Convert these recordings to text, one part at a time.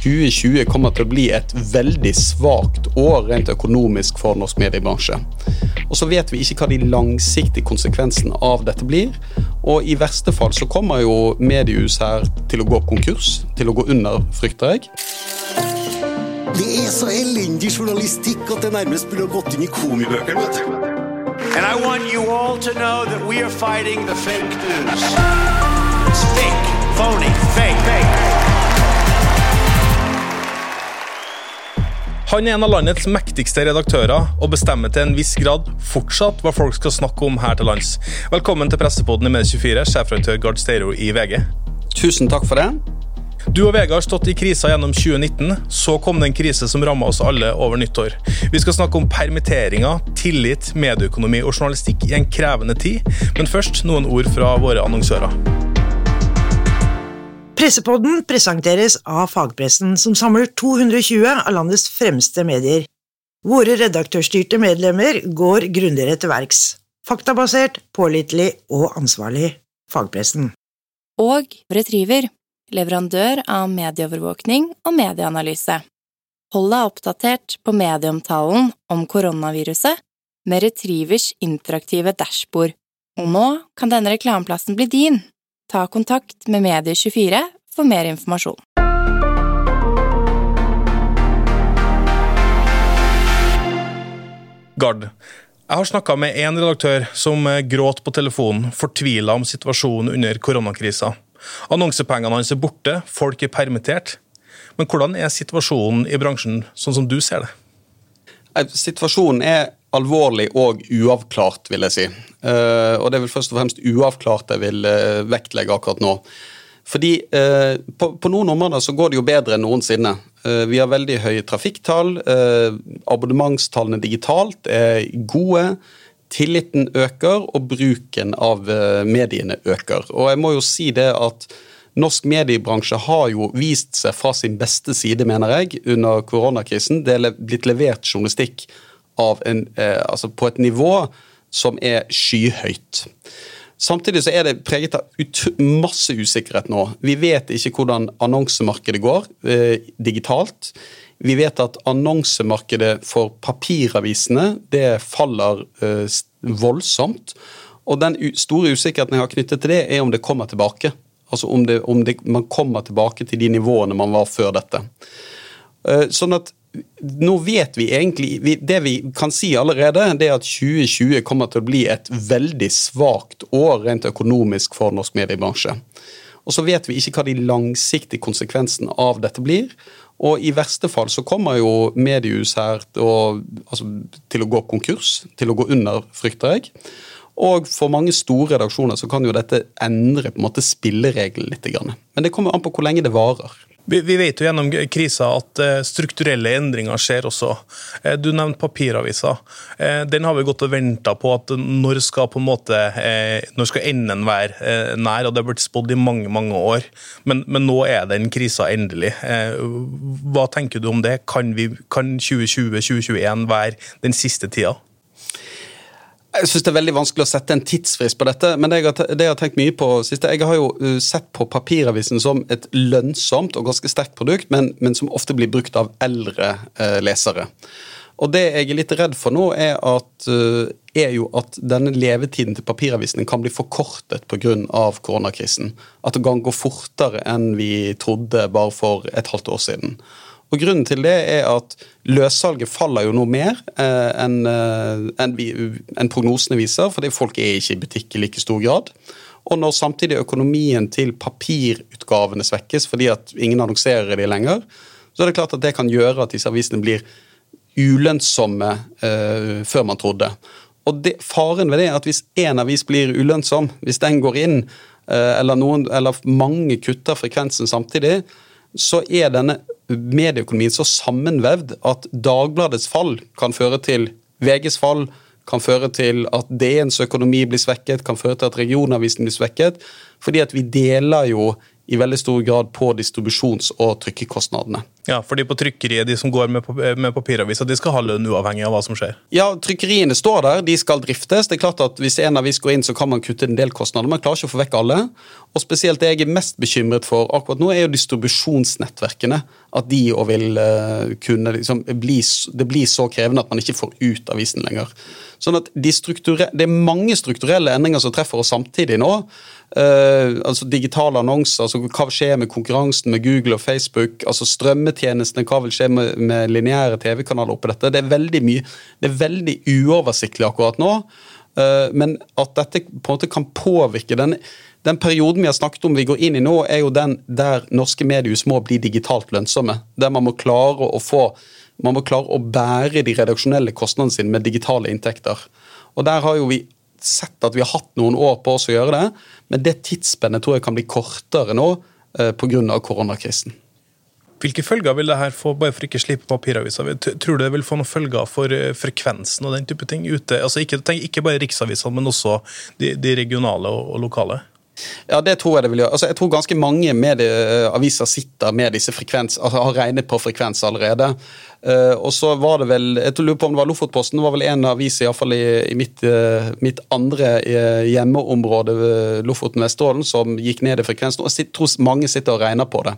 2020 kommer til å bli et veldig svakt år rent økonomisk for norsk mediebransje. Og så vet vi ikke hva de langsiktige konsekvensene av dette blir. Og i verste fall så kommer jo mediehus her til å gå konkurs, til å gå under, frykter jeg. Det er så elendig journalistikk at det nærmest burde gått inn i komibøkene. vet du. And I want you all to know that we are fighting the fake news. It's fake, phony, fake, fake. Han er en av landets mektigste redaktører, og bestemmer til en viss grad fortsatt hva folk skal snakke om her til lands. Velkommen til pressepodden i Medie24, sjefredaktør Gard Steiro i VG. Tusen takk for det. Du og Vegard har stått i krisa gjennom 2019. Så kom det en krise som ramma oss alle over nyttår. Vi skal snakke om permitteringer, tillit, medieøkonomi og journalistikk i en krevende tid. Men først noen ord fra våre annonsører. Pressepodden presenteres av fagpressen, som samler 220 av landets fremste medier. Våre redaktørstyrte medlemmer går grundigere til verks. Faktabasert, pålitelig og ansvarlig. Fagpressen. og Retriever, leverandør av medieovervåkning og medieanalyse. Hold deg oppdatert på medieomtalen om koronaviruset med Retrivers interaktive dashbord. Og nå kan denne reklameplassen bli din. Ta kontakt med Medie24 for mer informasjon. Gard. Jeg har snakka med én redaktør som eh, gråt på telefonen, fortvila om situasjonen under koronakrisa. Annonsepengene hans er borte, folk er permittert. Men hvordan er situasjonen i bransjen, sånn som du ser det? Eh, Situasjonen er alvorlig og uavklart, vil jeg si. Eh, og det er vel først og fremst uavklart jeg vil eh, vektlegge akkurat nå. Fordi eh, på, på noen områder så går det jo bedre enn noensinne. Vi har veldig høye trafikktall. abonnementstallene digitalt er gode. Tilliten øker, og bruken av mediene øker. Og jeg må jo si det at Norsk mediebransje har jo vist seg fra sin beste side, mener jeg, under koronakrisen. Det er blitt levert journalistikk en, eh, altså på et nivå som er skyhøyt. Samtidig så er det preget av masse usikkerhet nå. Vi vet ikke hvordan annonsemarkedet går eh, digitalt. Vi vet at annonsemarkedet for papiravisene det faller eh, voldsomt. Og den store usikkerheten jeg har knyttet til det, er om det kommer tilbake. Altså om, det, om det, man kommer tilbake til de nivåene man var før dette. Eh, Sånn at nå vet vi egentlig Det vi kan si allerede, det er at 2020 kommer til å bli et veldig svakt år rent økonomisk for norsk mediebransje. Og så vet vi ikke hva de langsiktige konsekvensene av dette blir. Og i verste fall så kommer jo mediehus her til å, altså, til å gå konkurs, til å gå under, frykter jeg. Og for mange store redaksjoner så kan jo dette endre på en måte spillereglene litt. Men det kommer an på hvor lenge det varer. Vi, vet jo gjennom krisa at eh, strukturelle endringer skjer også. Eh, du nevnte papiravisa. Eh, den har vi gått og venta på at når skal på en måte, når skal enden være nær, og det har blitt spådd i mange mange år. Men, men nå er den krisa endelig. Hva tenker du om det? Kan, kan 2020-2021 være den siste tida? Jeg synes det er veldig vanskelig å sette en tidsfrist på dette, men det jeg har, det jeg har tenkt mye på siste Jeg har jo uh, sett på papiravisen som et lønnsomt og ganske sterkt produkt, men, men som ofte blir brukt av eldre eh, lesere. Og det jeg er litt redd for nå, er, at, uh, er jo at denne levetiden til papiravisene kan bli forkortet pga. koronakrisen. At det kan gå fortere enn vi trodde bare for et halvt år siden. Og Grunnen til det er at løssalget faller jo noe mer eh, enn en en prognosene viser, fordi folk er ikke i butikk i like stor grad. Og når samtidig økonomien til papirutgavene svekkes fordi at ingen annonserer de lenger, så er det klart at det kan gjøre at disse avisene blir ulønnsomme eh, før man trodde. Og det, Faren ved det er at hvis én avis blir ulønnsom, hvis den går inn, eh, eller, noen, eller mange kutter frekvensen samtidig, så er denne medieøkonomien så sammenvevd at Dagbladets fall kan føre til VGs fall, kan føre til at DNs økonomi blir svekket, kan føre til at regionavisen blir svekket. Fordi at vi deler jo i veldig stor grad på distribusjons- og trykkekostnadene. Ja, fordi på trykkeriet, de som går med, pap- med papiraviser, de skal ha lønn uavhengig av hva som skjer. Ja, Trykkeriene står der, de skal driftes. Det er klart at Hvis en avis går inn, så kan man kutte en del kostnader. Man klarer ikke å få vekk alle. Og spesielt det jeg er mest bekymret for akkurat nå, er jo distribusjonsnettverkene. At de òg vil eh, kunne liksom bli, Det blir så krevende at man ikke får ut avisen lenger. Sånn at de Det er mange strukturelle endringer som treffer oss samtidig nå. Eh, altså Digitale annonser, altså hva skjer med konkurransen med Google og Facebook? altså Strømmetjenestene, hva vil skje med, med lineære TV-kanaler oppi dette? Det er veldig mye, det er veldig uoversiktlig akkurat nå. Uh, men at dette på en måte kan påvirke den, den perioden vi har snakket om vi går inn i nå, er jo den der norske mediehus må bli digitalt lønnsomme. Der man må klare å få man må klare å bære de redaksjonelle kostnadene sine med digitale inntekter. Og der har jo vi sett at vi har hatt noen år på oss å gjøre det, men det tidsspennet tror jeg kan bli kortere nå eh, pga. koronakrisen. Hvilke følger vil det her få, bare for ikke å slippe papiraviser? Tror du det vil få noen følger for eh, frekvensen og den type ting ute? Altså Ikke, tenk, ikke bare riksavisene, men også de, de regionale og, og lokale? Ja, det tror jeg det vil gjøre. Altså, jeg tror ganske mange medieaviser sitter med disse frekvens, altså har regnet på frekvens allerede. Eh, og så var det vel, jeg lurer på om det var Lofotposten, det var vel en avis i, fall i, i mitt, eh, mitt andre eh, hjemmeområde, Lofoten-Vesterålen, som gikk ned i frekvensen. Og jeg tror mange sitter og regner på det.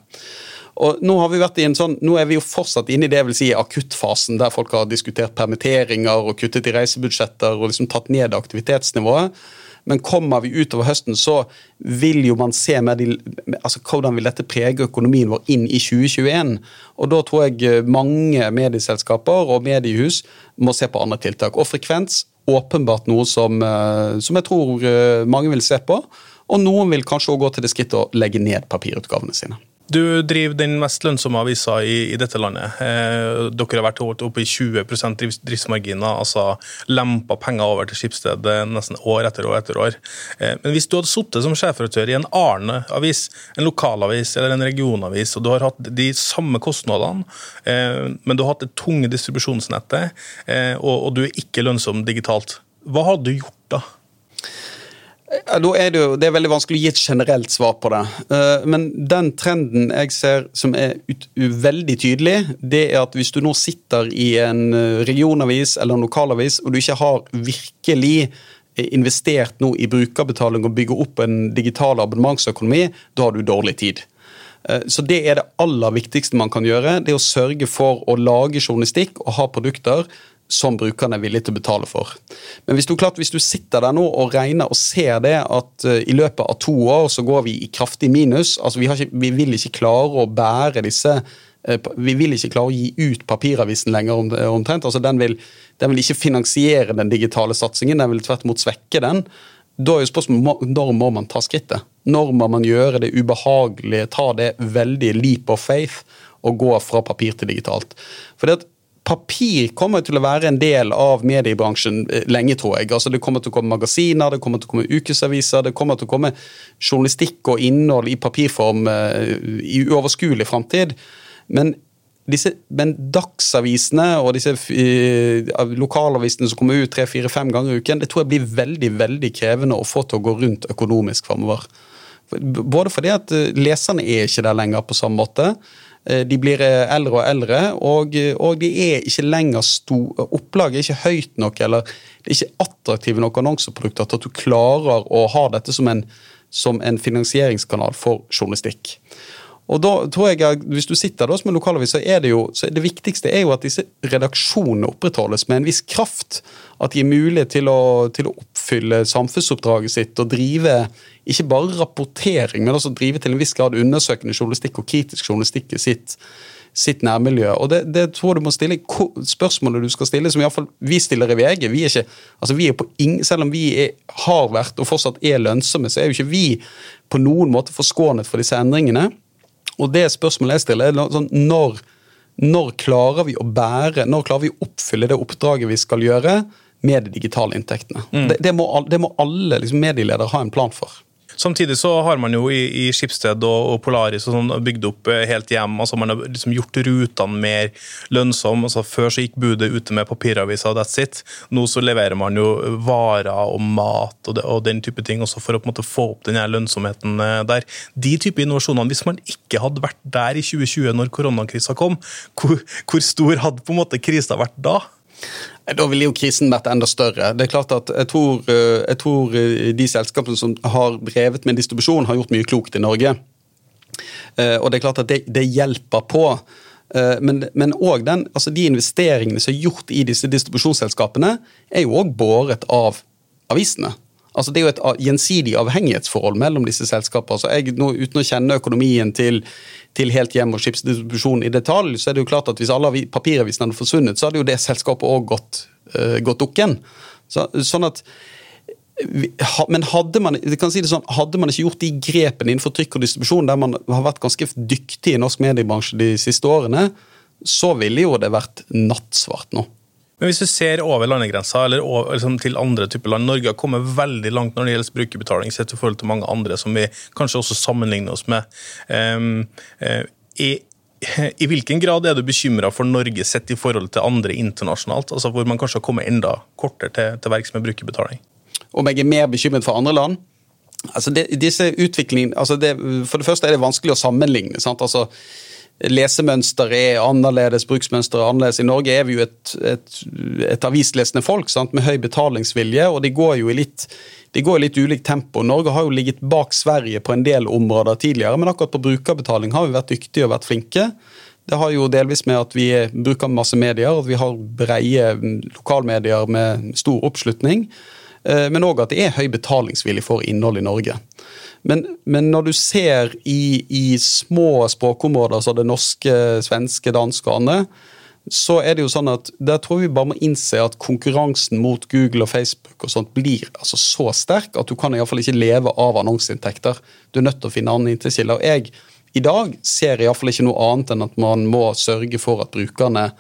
Og nå har vi vært i en sånn, nå er vi jo fortsatt inne i det jeg vil si akuttfasen, der folk har diskutert permitteringer og kuttet i reisebudsjetter og liksom tatt ned aktivitetsnivået. Men kommer vi utover høsten, så vil jo man se med de, altså hvordan vil dette prege økonomien vår inn i 2021. Og da tror jeg eh, mange medieselskaper og mediehus må se på andre tiltak. Og frekvens, åpenbart noe som, eh, som jeg tror eh, mange vil se på. Og noen vil kanskje òg gå til det skrittet å legge ned papirutgavene sine. Du driver den mest lønnsomme avisa i, i dette landet. Eh, dere har vært oppe i 20% drifts- driftsmarginer, altså lempa penger over til Skipsted eh, nesten år etter år etter år. Eh, men hvis du hadde sittet som sjefredaktør i en Arne-avis, en lokalavis eller en regionavis, og du har hatt de samme kostnadene, eh, men du har hatt det tunge distribusjonsnettet, eh, og, og du er ikke lønnsom digitalt, hva hadde du gjort da? Er det, jo, det er veldig vanskelig å gi et generelt svar på det. Eh, Men den trenden jeg ser som er ut, veldig tydelig, det er at hvis du nå sitter i en eh, regionavis eller en lokalavis, og du ikke har virkelig eh, investert nå i brukerbetaling og bygger opp en digital abonnementsøkonomi, da har du dårlig tid. Så det er det aller viktigste man kan gjøre. Det er å sørge for å lage journalistikk og ha produkter som brukerne er villige til å betale for. Men hvis du, klart, hvis du sitter der nå og regner og ser det at uh, i løpet av to år så går vi i kraftig minus, altså vi, ikke, vi vil ikke klare å bære disse uh, vi vil ikke klare å gi ut papiravisen lenger om, omtrent. altså den vil, den vil ikke finansiere den digitale satsingen, den vil tvert imot svekke den. Da er jo spørsmålet når må man ta skrittet? Når må man gjøre det ubehagelige, ta det veldig leap of faith og gå fra papir til digitalt? For det at Papir kommer til å være en del av mediebransjen eh, lenge, tror jeg. Altså Det kommer til å komme magasiner, det kommer til å komme ukesaviser, det kommer til å komme journalistikk og innhold i papirform eh, i uoverskuelig framtid. Men, men dagsavisene og disse eh, lokalavisene som kommer ut tre-fire-fem ganger i uken, det tror jeg blir veldig veldig krevende å få til å gå rundt økonomisk framover. Både fordi at leserne er ikke der lenger på samme måte. Eh, De blir eh, eldre og eldre, og, eh, og de er ikke lenger store. opplaget er ikke høyt nok, eller det er ikke attraktive nok annonseprodukter til at du klarer å ha dette som en, som en finansieringskanal for journalistikk. Og da tror jeg at Hvis du sitter da som en lokalavis, så er det jo, det viktigste er jo at disse redaksjonene opprettholdes med en viss kraft. At de er mulige til å, til å oppfylle samfunnsoppdraget sitt og drive ikke bare rapportering, men også drive til en viss grad undersøkende journalistikk og kritisk journalistikk i sitt, sitt nærmiljø. Og det, det tror du må stille spørsmålet du skal stille, som i hvert fall vi stiller i VG. Vi er ikke, altså vi er på ingen, selv om vi er, har vært og fortsatt er lønnsomme, så er jo ikke vi på noen måte forskånet for disse endringene. Og det spørsmålet jeg stiller, er sånn, når, når klarer vi å bære, når klarer vi å oppfylle det oppdraget vi skal gjøre med de digitale inntektene? Det, det, må, det må alle liksom, medieledere ha en plan for. Samtidig så har man jo i, i Skipsted og, og Polaris og sånn bygd opp eh, helt hjem. altså Man har liksom gjort rutene mer lønnsomme. altså Før så gikk budet ute med papiraviser, that's it. Nå så leverer man jo varer og mat og, det, og den type ting også for å på en måte få opp den her lønnsomheten eh, der. De type innovasjonene, hvis man ikke hadde vært der i 2020 når koronakrisa kom, hvor, hvor stor hadde på en måte krisa vært da? Da ville jo krisen vært enda større. Det er klart at Jeg tror, eh, jeg tror eh, de selskapene som har drevet med distribusjon, har gjort mye klokt i Norge. Eh, og det er klart at det, det hjelper på. Men òg altså de investeringene som er gjort i disse distribusjonsselskapene, er jo òg båret av avisene. Altså Det er jo et gjensidig avhengighetsforhold mellom disse selskapene. Altså jeg, nå, uten å kjenne økonomien til til helt hjem og skipsdistribusjon i detalj, så er det jo klart at hvis alle papiravisene hadde forsvunnet, så hadde jo det selskapet òg gått, uh, gått dukken. Så, sånn at men hadde man, si sånn, hadde man, ikke gjort de grepene innenfor trykk og distribusjon, der man har vært ganske dyktig i norsk mediebransje de siste årene, så ville jo det vært nattsvart nå. Men hvis vi ser over landegrensa eller over, liksom til andre typer land Norge har kommet veldig langt når det gjelder brukerbetaling sett i forhold til mange andre som vi kanskje også sammenligner oss med. Um, uh, i, i hvilken grad er du bekymra for Norge sett i forhold til andre internasjonalt, altså hvor man kanskje har kommet enda kortere til, til verks med brukerbetaling? Om jeg er mer bekymret for andre land? Altså det, disse altså det, For det første er det vanskelig å sammenligne. sant? Altså lesemønsteret er annerledes, bruksmønsteret er annerledes. I Norge er vi jo et, et, et avislesende folk sant? med høy betalingsvilje, og de går jo i litt de litt ulikt tempo. Norge har jo ligget bak Sverige på en del områder tidligere, men akkurat på brukerbetaling har vi vært dyktige og vært flinke. Det har jo delvis med at vi bruker masse medier, at vi har breie lokalmedier med stor oppslutning. Eh, men òg at det er høy betalingsvilje for innhold i Norge. Men, men, når du ser i, i små språkområder som det norske, svenske, danske og andre, så er det jo sånn at der tror vi bare må innse at konkurransen mot Google og Facebook og sånt blir altså så sterk at du kan iallfall ikke leve av annonseinntekter. Du er nødt til å finne andre inntektskilder. Jeg i dag ser iallfall ikke noe annet enn at man må sørge for at brukerne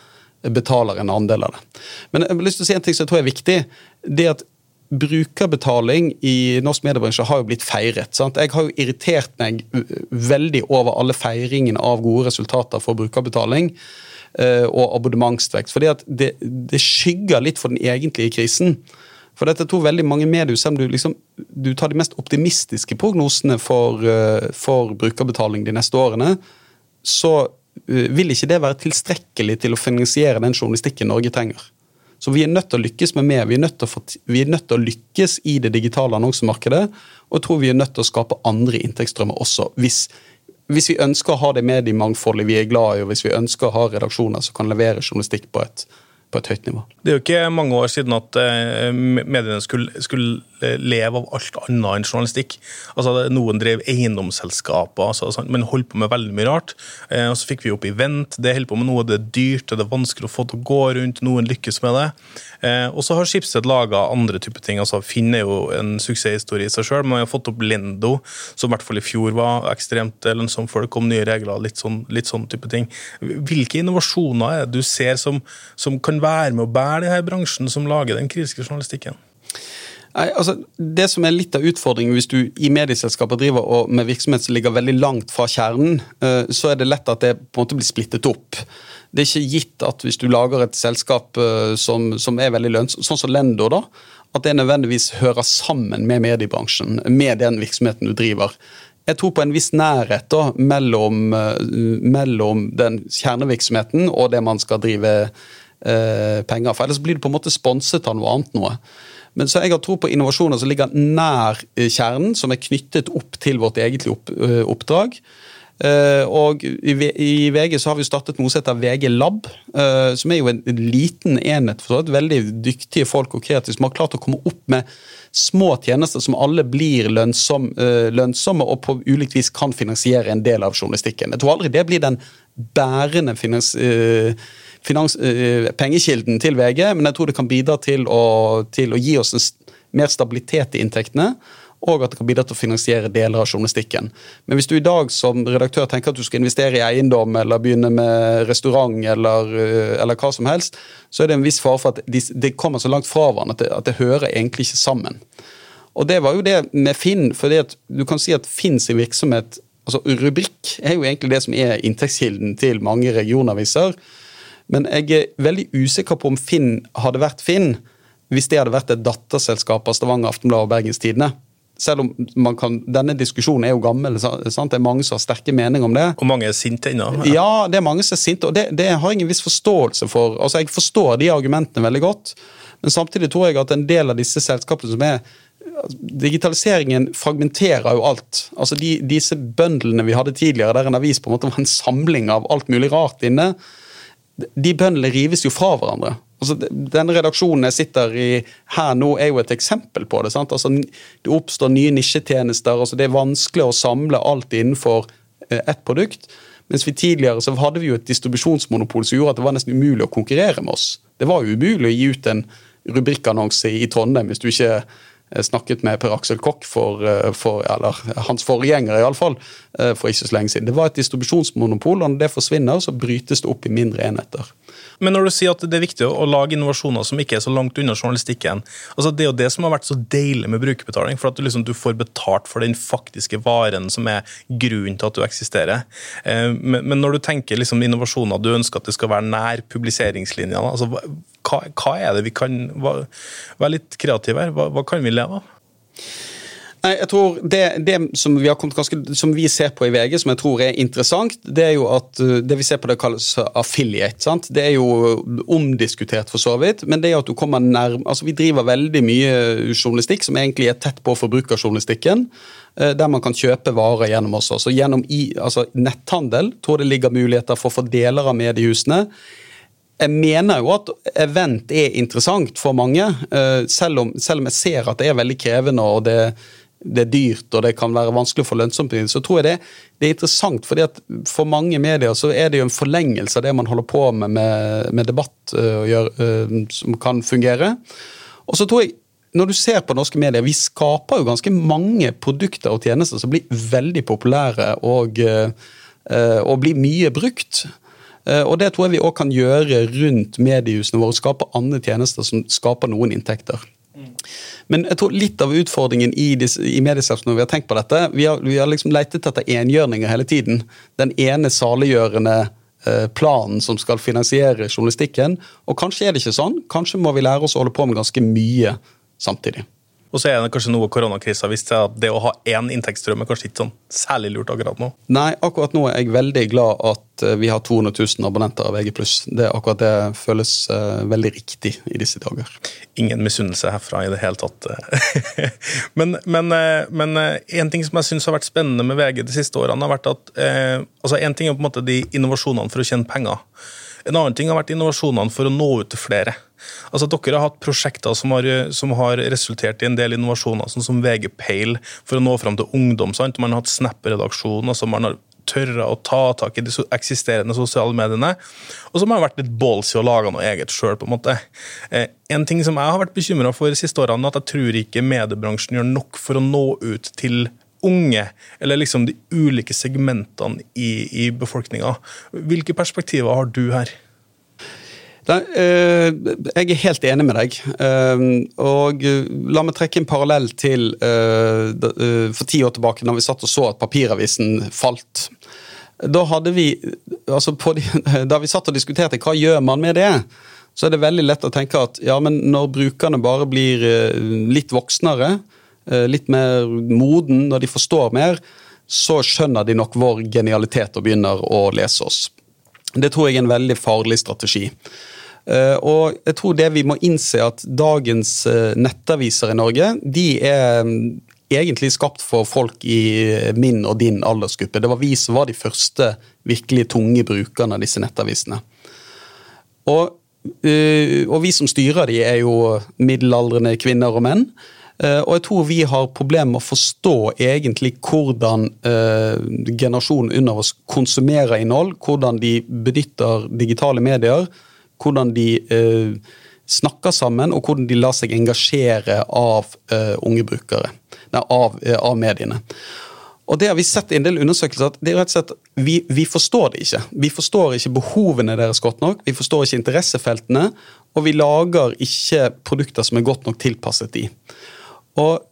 betaler en andel av det. Men jeg har lyst til å si en ting som jeg tror er viktig. det at brukerbetaling i norsk mediebransje har jo blitt feiret. Sant? Jeg har jo irritert meg veldig over alle feiringene av gode resultater for brukerbetaling uh, og abonnementsvekst. fordi at det, det, skygger litt for den egentlige krisen. For dette tror veldig mange medier, selv om du, liksom, du tar de mest optimistiske prognosene for, uh, for brukerbetaling de neste årene, så uh, vil ikke det være tilstrekkelig til å finansiere den journalistikken Norge trenger. Så vi er nødt til å lykkes med mer. Vi er nødt til å, få, vi er nødt til å lykkes i det digitale annonsemarkedet. Og jeg tror vi er nødt til å skape andre inntektsstrømmer også. Hvis, hvis vi ønsker å ha det mediemangfoldet vi er glad i, og hvis vi ønsker å ha redaksjoner som kan levere journalistikk på et, på et høyt nivå. Det er jo ikke mange år siden at eh, mediene skulle, skulle leve av alt annet enn journalistikk. Altså, Noen drev eiendomsselskaper, altså, men holdt på med veldig mye rart. Eh, og Så fikk vi opp Event, det holder på med noe det er dyrt, det er vanskelig å få til å gå rundt, noen lykkes med det. Eh, og så har Schibsted laga andre typer ting. altså Finn er jo en suksesshistorie i seg sjøl, men har fått opp Lendo, som i hvert fall i fjor var ekstremt lønnsom før det kom nye regler. Litt sånn, litt sånn type ting. Hvilke innovasjoner er det du ser som, som kan være med å bære denne bransjen som lager den kritiske journalistikken? Nei, altså, det som er litt av utfordringen hvis du i medieselskaper driver og med virksomhet som ligger veldig langt fra kjernen, eh, så er det lett at det på en måte blir splittet opp. Det er ikke gitt at hvis du lager et selskap eh, som, som er veldig lønnsomt, sånn som Lendo, da, at det nødvendigvis hører sammen med mediebransjen, med den virksomheten du driver. Jeg tror på en viss nærhet da, mellom, eh, mellom den kjernevirksomheten og det man skal drive eh, penger for. Ellers blir du på en måte sponset av noe annet noe. Men så jeg har tro på innovasjoner som ligger nær eh, kjernen, som er knyttet opp til vårt egentlige eh, oppdrag. Uh, og i, VG så har vi startet noe som heter VG Lab, som er jo en, liten enhet for så veldig dyktige folk og kreative som har klart å komme opp med små tjenester som alle blir lønnsom, lønnsomme og på ulikt vis kan finansiere en del av journalistikken. Jeg tror aldri det blir den bærende finans, finans, uh, pengekilden til VG, men jeg tror det kan bidra til å, til å gi oss en, mer stabilitet i inntektene. Og at det kan bidra til å finansiere deler av journalistikken. Men hvis du i dag som redaktør tenker at du skal investere i eiendom eller begynne med restaurant eller, uh, eller hva som helst, så er det en viss fare for at det de kommer så langt fra hverandre at, at det hører egentlig ikke sammen. Og det var jo det med Finn, for du kan si at Finn sin virksomhet altså Rubrikk er jo egentlig det som er inntektskilden til mange regionaviser. Men jeg er veldig usikker på om Finn hadde vært Finn hvis det hadde vært et datterselskap av Stavanger Aftenblad og Bergens Tidende. Selv om man kan, Denne diskusjonen er jo gammel. Sant? Det er mange som har sterke meninger om det. Og mange er sinte ennå. Ja, det er mange som er sinte, og det, det har jeg en viss forståelse for. Altså, Jeg forstår de argumentene veldig godt, men samtidig tror jeg at en del av disse selskapene som er Digitaliseringen fragmenterer jo alt. Altså de, Disse bøndlene vi hadde tidligere, der en avis på en måte var en samling av alt mulig rart inne, de bøndene rives jo fra hverandre. Altså, den redaksjonen jeg sitter i her nå, er jo et eksempel på det. sant? Altså, det oppstår nye nisjetjenester. altså Det er vanskelig å samle alt innenfor eh, ett produkt. Mens vi tidligere så hadde vi jo et distribusjonsmonopol som gjorde at det var nesten umulig å konkurrere med oss. Det var jo umulig å gi ut en rubrikkannonse i Trondheim hvis du ikke snakket med Per Aksel Kokk, for, eh, for, eller hans forgjenger iallfall, eh, for ikke så lenge siden. Det var et distribusjonsmonopol, og når det forsvinner, så brytes det opp i mindre enheter. Men når du sier at det er viktig å lage innovasjoner som ikke er så langt unna journalistikken altså Det er jo det som har vært så deilig med brukerbetaling, for at du, liksom, du får betalt for den faktiske varen som er grunnen til at du eksisterer. Men når du tenker liksom, innovasjoner du ønsker at det skal være nær publiseringslinjene, altså, hva, hva, er det vi kan Være litt kreative her. Hva, hva kan vi leve av? Nei, jeg tror det, det som, vi ganske, som, vi ser på i VG, som jeg tror er interessant, det er jo at uh, det vi ser på det kalles affiliate. sant? Det er jo omdiskutert for så vidt, men det er at du kommer nærme altså Vi driver veldig mye journalistikk som egentlig er tett på forbrukerjournalistikken, uh, der man kan kjøpe varer gjennom oss. Så gjennom i, altså netthandel tror jeg det ligger muligheter for å få deler av mediehusene jeg mener jo at event er interessant for mange, eh, selv om, selv om jeg ser at det er veldig krevende og det, det, er dyrt og det kan være vanskelig å få lønnsomt. Så tror jeg det, det, er interessant, fordi at for mange medier så er det jo en forlengelse av det man holder på med med, med debatt uh, gjør, uh, som kan fungere. Og så tror jeg når du ser på norske medier, Vi skaper jo ganske mange produkter og tjenester som blir veldig populære og, og blir mye brukt. Eh, og Det tror jeg vi òg kan gjøre rundt mediehusene våre. Skape andre tjenester som skaper noen inntekter. Men jeg tror litt av utfordringen i, i medieselskapene når vi har tenkt på dette, vi har, vi har liksom letet etter enhjørninger hele tiden. Den ene saliggjørende eh, planen som skal finansiere journalistikken. Og kanskje er det ikke sånn. Kanskje må vi lære oss å holde på med ganske mye samtidig. Og så er det kanskje noe koronakrisa viste at det å ha én inntektsstrøm er kanskje ikke sånn særlig lurt akkurat nå? Nei, akkurat nå er jeg veldig glad at eh, vi har 200 000 abonnenter av VG+. Det akkurat det føles uh, veldig riktig i disse dager. Ingen misunnelse herfra i det hele tatt. men, men, eh, men, en ting som jeg syns har vært spennende med VG de siste årene, har vært at uh, altså En ting er på en måte de innovasjonene for å tjene penger. En annen ting har vært innovasjonene for å nå ut til flere. Altså, Dere har hatt prosjekter som har, som har, resultert i en del innovasjoner, sånn som VG-Peil, for å nå fram til ungdom. sant? Man har hatt Snap-redaksjon. altså Man har tørre å ta tak i de eksisterende sosiale mediene. Og så har vært litt ballsy og laga noe eget sjøl. Eh, en ting som jeg har vært bekymra for de siste årene, er at jeg tror ikke mediebransjen gjør nok for å nå ut til unge, eller liksom de ulike segmentene i, i befolkninga. Hvilke perspektiver har du her? Eh, jeg er helt enig med deg. Eh, og La meg trekke en parallell til eh, for ti år tilbake, da vi satt og så at papiravisen falt. Da vi altså de, Da vi satt og diskuterte hva gjør man med det, så er det veldig lett å tenke at ja, men når brukerne bare blir litt voksnere, litt mer moden, når de forstår mer, så skjønner de nok vår genialitet og begynner å lese oss. Det tror jeg er en veldig farlig strategi. Eh, og jeg tror det vi må innse at dagens eh, nettaviser i Norge, de er mm, egentlig skapt for folk i min og din aldersgruppe. Det var vi som var de første virkelig tunge brukerne av disse nettavisene. Og, eh, og vi som styrer de er jo middelaldrende kvinner og menn. Og jeg tror vi har problemer med å forstå egentlig hvordan generasjonen under oss konsumerer innhold, hvordan de benytter digitale medier hvordan de eh, snakker sammen, og hvordan de lar seg engasjere av eh, unge brukere. Nei, av, eh, av, mediene. Og det har vi sett i en del undersøkelser at det er rett og slett, vi, vi, forstår det ikke. Vi forstår ikke behovene deres godt nok, vi forstår ikke interessefeltene, og vi lager ikke produkter som er godt nok tilpasset de. Og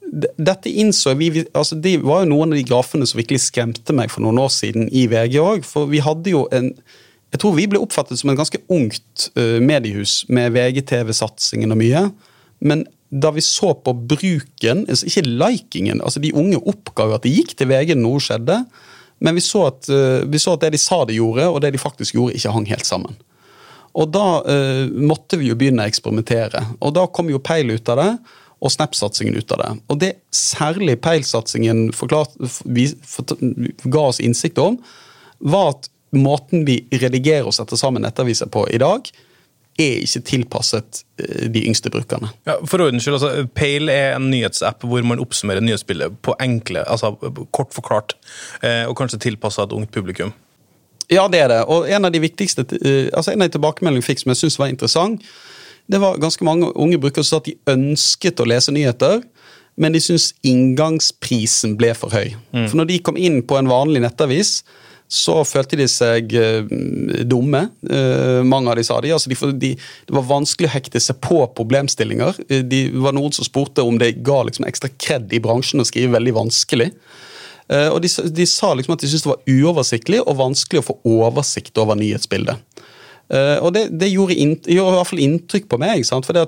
dette innså vi, altså Det var jo noen av de grafene som virkelig skremte meg for noen år siden i VG òg. For vi hadde jo en Jeg tror vi ble oppfattet som et ganske ungt eh, mediehus med VGTV-satsingen og mye. Men da vi så på bruken, altså ikke likingen altså De unge oppga jo at de gikk til VG når noe skjedde. Men vi så, at, eh, vi så at det de sa de gjorde, og det de faktisk gjorde, ikke hang helt sammen. Og da uh, måtte vi jo begynne å eksperimentere. Og da kom jo Peil ut av det, og Snap-satsingen ut av det. Og det særlig Peil-satsingen ga oss innsikt om, var at måten vi redigerer og setter sammen nettaviser på i dag, er ikke tilpasset eh, de yngste brukerne. Ja, for ordens skyld, altså, Pale er en nyhetsapp hvor man oppsummerer nyhetsbildet på enkle, altså kort forklart, eh, og kanskje tilpassa et ungt publikum. Ja, det er det. Og en av de viktigste, eh, altså en av de tilbakemeldingene vi fikk som jeg synes var interessant, det var ganske mange unge brukere som sa at de ønsket å lese nyheter, men de syntes inngangsprisen ble for høy. For når de kom inn på en vanlig nettavis, så følte de seg eh, dumme. Eh, mange av de sa de. Altså de, de. Det var vanskelig å hekte seg på problemstillinger. det de var noen som spurte om det ga liksom ekstra kred i bransjen å skrive veldig vanskelig. Eh, og de, de sa liksom at de syntes det var uoversiktlig og vanskelig å få oversikt over nyhetsbildet. Eh, og det, det gjorde, innt, gjorde i hvert fall inntrykk på meg. For det,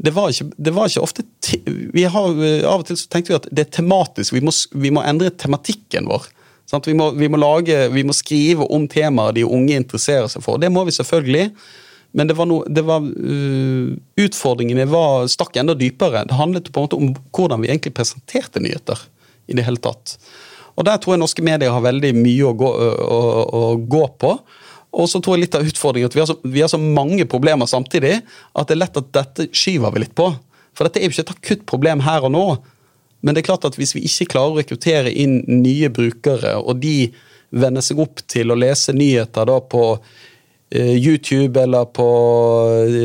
det, var ikke, ofte te, vi har, eh, Av og til så tenkte vi at det er tematisk. Vi må, vi må endre tematikken vår. Vi, må, vi, må lage, vi må skrive om temaer de unge interesserer seg for. Det må vi selvfølgelig. Men det var noe, det var, uh, utfordringene var, stakk enda dypere. Det handlet på en måte om hvordan vi egentlig presenterte nyheter. i det hele tatt. Og Der tror jeg norske medier har veldig mye å gå, å, å gå på. Og så tror jeg litt av utfordringen at vi har, så, vi har så mange problemer samtidig at det er lett at dette skyver vi litt på. For dette er jo ikke et akutt problem her og nå. Men det er klart at hvis vi ikke klarer å rekruttere inn nye brukere, og de venner seg opp til å lese nyheter da på eh, YouTube eller på,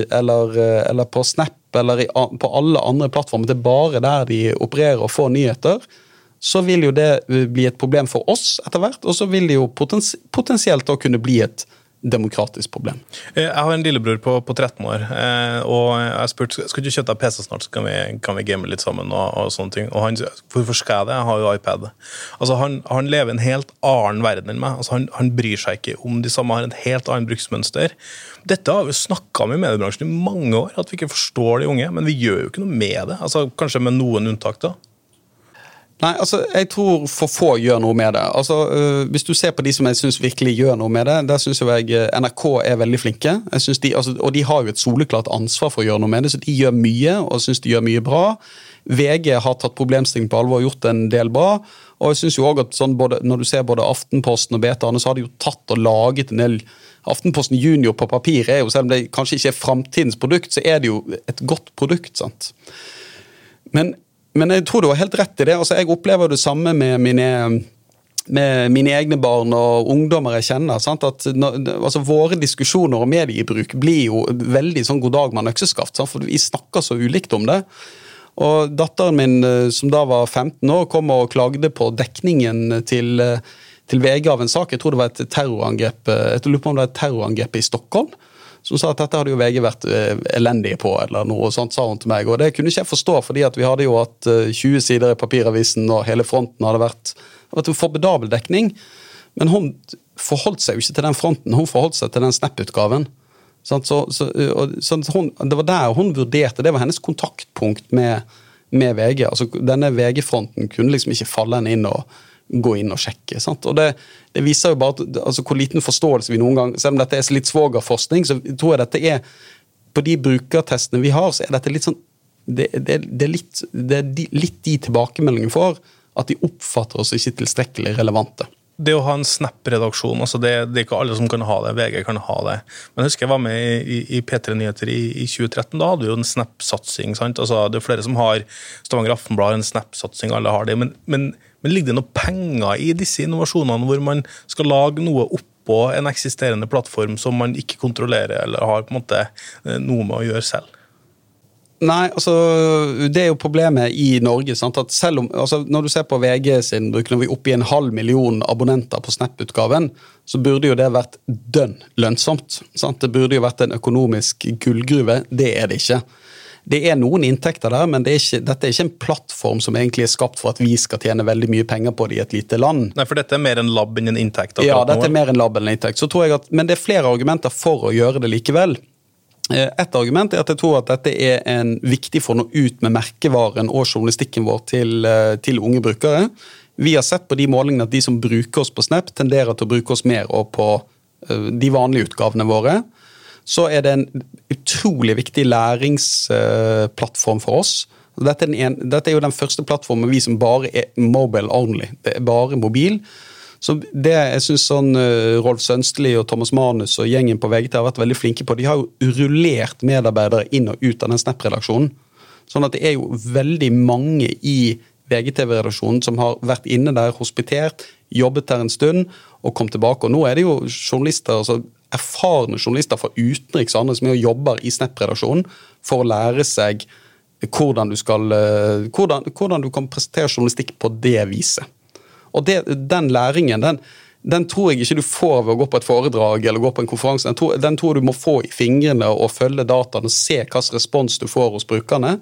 eller, eh, eller på Snap eller på alle andre plattformer, det er bare der de opererer og får nyheter, så vil jo det eh, bli et problem for oss etter hvert, og så vil det jo potens, potensielt da kunne bli et demokratisk problem. Eh, Jeg har en lillebror på, på 13 år, eh, og jeg har spurt skal du kjøpe deg PC snart, så kan vi, kan vi game litt sammen. og, og sånne ting. Og han sier hvorfor skal jeg det, jeg har jo iPad. Altså Han, han lever en helt annen verden enn meg. Altså han, han bryr seg ikke om de samme, har et helt annet bruksmønster. Dette har vi snakka om i mediebransjen i mange år, at vi ikke forstår de unge, men vi gjør jo ikke noe med det. Altså Kanskje med noen unntak, da. Nei, altså, Jeg tror for få gjør noe med det. Altså, øh, Hvis du ser på de som jeg synes virkelig gjør noe med det, der syns jeg øh, NRK er veldig flinke. De, altså, og de har jo et soleklart ansvar for å gjøre noe med det, så de gjør mye og syns de gjør mye bra. VG har tatt problemstillingen på alvor og gjort en del bra. Og jeg synes jo også at sånn både, Når du ser både Aftenposten og BT, så har de jo tatt og laget en del Aftenposten Junior på papir er jo, selv om det kanskje ikke er framtidens produkt, så er det jo et godt produkt. sant? Men, men jeg tror du har helt rett i det. Altså, jeg opplever det samme med mine, med mine egne barn og ungdommer jeg kjenner. Sant? At altså, våre diskusjoner om mediebruk blir jo veldig sånn god dag med økseskaft. Sant? For vi snakker så ulikt om det. Og Datteren min, eh, som da var 15 år, kom og klagde på dekningen til, eh, til VG av en sak. Jeg tror det var et terrorangrep eh, jeg lurer på om det var et terrorangrep i Stockholm som sa at dette hadde jo VG vært eh, elendige på, eller noe sånt, sa hun til meg. Og det kunne ikke jeg forstå, fordi at vi hadde jo hatt eh, 20 sider i papiravisen, og hele fronten hadde vært, hadde vært en formidabel dekning. Men hun forholdt seg jo ikke til den fronten, hun forholdt seg til den Snap-utgaven. Så, så, og, så hun, det var der hun vurderte, det var hennes kontaktpunkt med, med VG. altså Denne VG-fronten kunne liksom ikke falle henne inn og gå inn og sjekke. Sant? Og det, det viser jo bare altså, hvor liten forståelse vi noen gang Selv om dette er litt svogerforskning, så tror jeg dette er På de brukertestene vi har, så er dette litt sånn Det, det, det er, litt, de, litt de tilbakemeldingene får, at de oppfatter oss ikke tilstrekkelig relevante. det å ha en Snap-redaksjon, altså det, det er ikke alle som kan ha det. VG kan ha det. Men jeg husker jeg var med i, i P3 Nyheter i, i 2013. Da hadde vi jo en Snap-satsing. Altså, det er flere som har Stavanger Aftenblad en Snap-satsing, alle har det. Men, men, men ligger det noe penger i disse innovasjonene hvor man skal lage noe oppå en eksisterende plattform som man ikke kontrollerer eller har på en måte eh, noe med å gjøre selv? Nei, altså det er jo problemet i Norge. Sant? at selv om, altså Når du ser på VG sin bruk, når vi er oppe i en halv million abonnenter på Snap-utgaven, så burde jo det vært dønn lønnsomt. Sant? Det burde jo vært en økonomisk gullgruve. Det er det ikke. Det er noen inntekter der, men det er ikke, dette er ikke en plattform som egentlig er skapt for at vi skal tjene veldig mye penger på det i et lite land. Nei, for dette er mer en lab enn en inntekt? Ja, dette er mer en lab enn en inntekt. Så tror jeg at, men det er flere argumenter for å gjøre det likevel. Eh, Et argument er at jeg tror at dette er en viktig for å nå ut med merkevaren og journalistikken vår til, eh, til unge brukere. Vi har sett på de målingene at de som bruker oss på Snap, tenderer til å bruke oss mer og på eh, de vanlige utgavene våre. Så er det en utrolig viktig læringsplattform for oss. Dette er, en, dette er jo den første plattformen vi som bare er mobile only. Det er bare mobil. Så det jeg synes sånn eh, Rolf Sønsteli og Thomas Manus og gjengen på VGT har vært veldig flinke på, de har jo rullert medarbeidere inn og ut av den Snap-redaksjonen. Sånn at det er jo veldig mange i VGTV-redaksjonen som har vært inne der, hospitert, jobbet der en stund og kom tilbake. Og nå er det jo journalister, altså erfarne journalister fra utenriks og andre som er og jobber i Snap-redaksjonen for å lære seg hvordan du, skal, eh, hvordan, hvordan du kan presentere journalistikk på det viset. Og det, den læringen, den, den tror jeg ikke du får ved å gå på et foredrag eller gå på en konferanse. Den tror, den tror du må få i fingrene og følge dataene og se hvilken respons du får hos brukerne.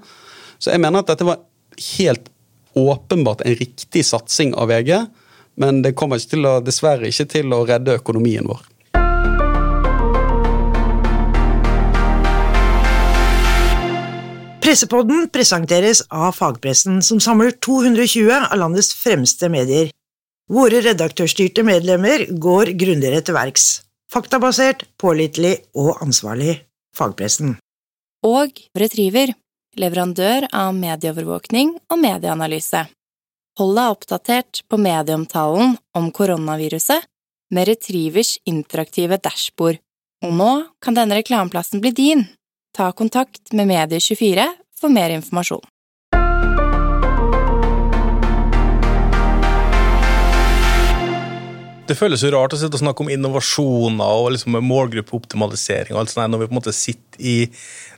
Så jeg mener at dette var helt åpenbart en riktig satsing av VG, men det kommer ikke å, dessverre ikke til å redde økonomien vår. Pressepodden presenteres av fagpressen, som samler 220 av landets fremste medier. Våre redaktørstyrte medlemmer går grundigere til verks. Faktabasert, pålitelig og ansvarlig. Fagpressen. Og Retriever, leverandør av medieovervåkning og medieanalyse. Hold deg oppdatert på medieomtalen om koronaviruset med Retrievers interaktive dashbord. Og nå kan denne reklameplassen bli din. Ta kontakt med Medie24 for mer informasjon. Det føles jo rart å sitte og snakke om innovasjoner og liksom målgruppeoptimalisering og alt sånt, når vi på en måte sitter i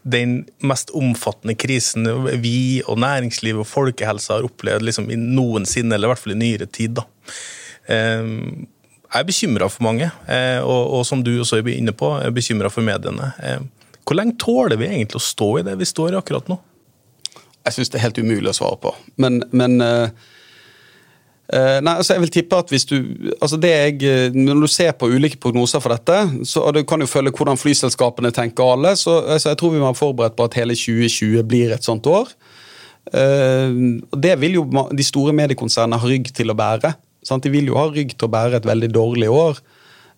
den mest omfattende krisen vi og næringslivet og folkehelsa har opplevd liksom noensinne, eller i hvert fall i nyere tid. da. Eh, Jeg er bekymra for mange, eh, og, som du også er inne på, er bekymra for mediene. Hvor lenge tåler vi egentlig å stå i det vi står i akkurat nå? Jeg syns det er helt umulig å svare på. Men, men uh, uh, Nei, altså jeg vil tippe at hvis du altså det jeg, eh, Når du ser på ulike prognoser for dette, så og du kan jo følge hvordan flyselskapene tenker alle, så altså jeg tror vi må være forberedt på at hele 2020 blir et sånt år. Uh, Det vil jo de store mediekonsernene ha rygg til å bære. Sant? De vil jo ha rygg til å bære et veldig dårlig år.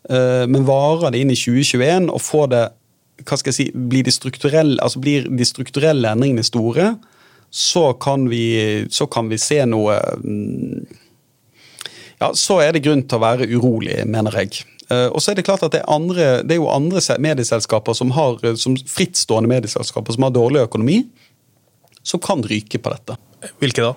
Men varer det inn i 2021 og får det hva skal jeg si, blir de strukturelle, altså blir de strukturelle endringene store, så kan vi, så kan vi se noe mm, ja, så er det grunn til å være urolig, mener jeg. Eh, og så er det klart at det er, andre, det er jo andre medieselskaper som har, som frittstående medieselskaper som har dårlig økonomi, som kan ryke på dette. Hvilke da?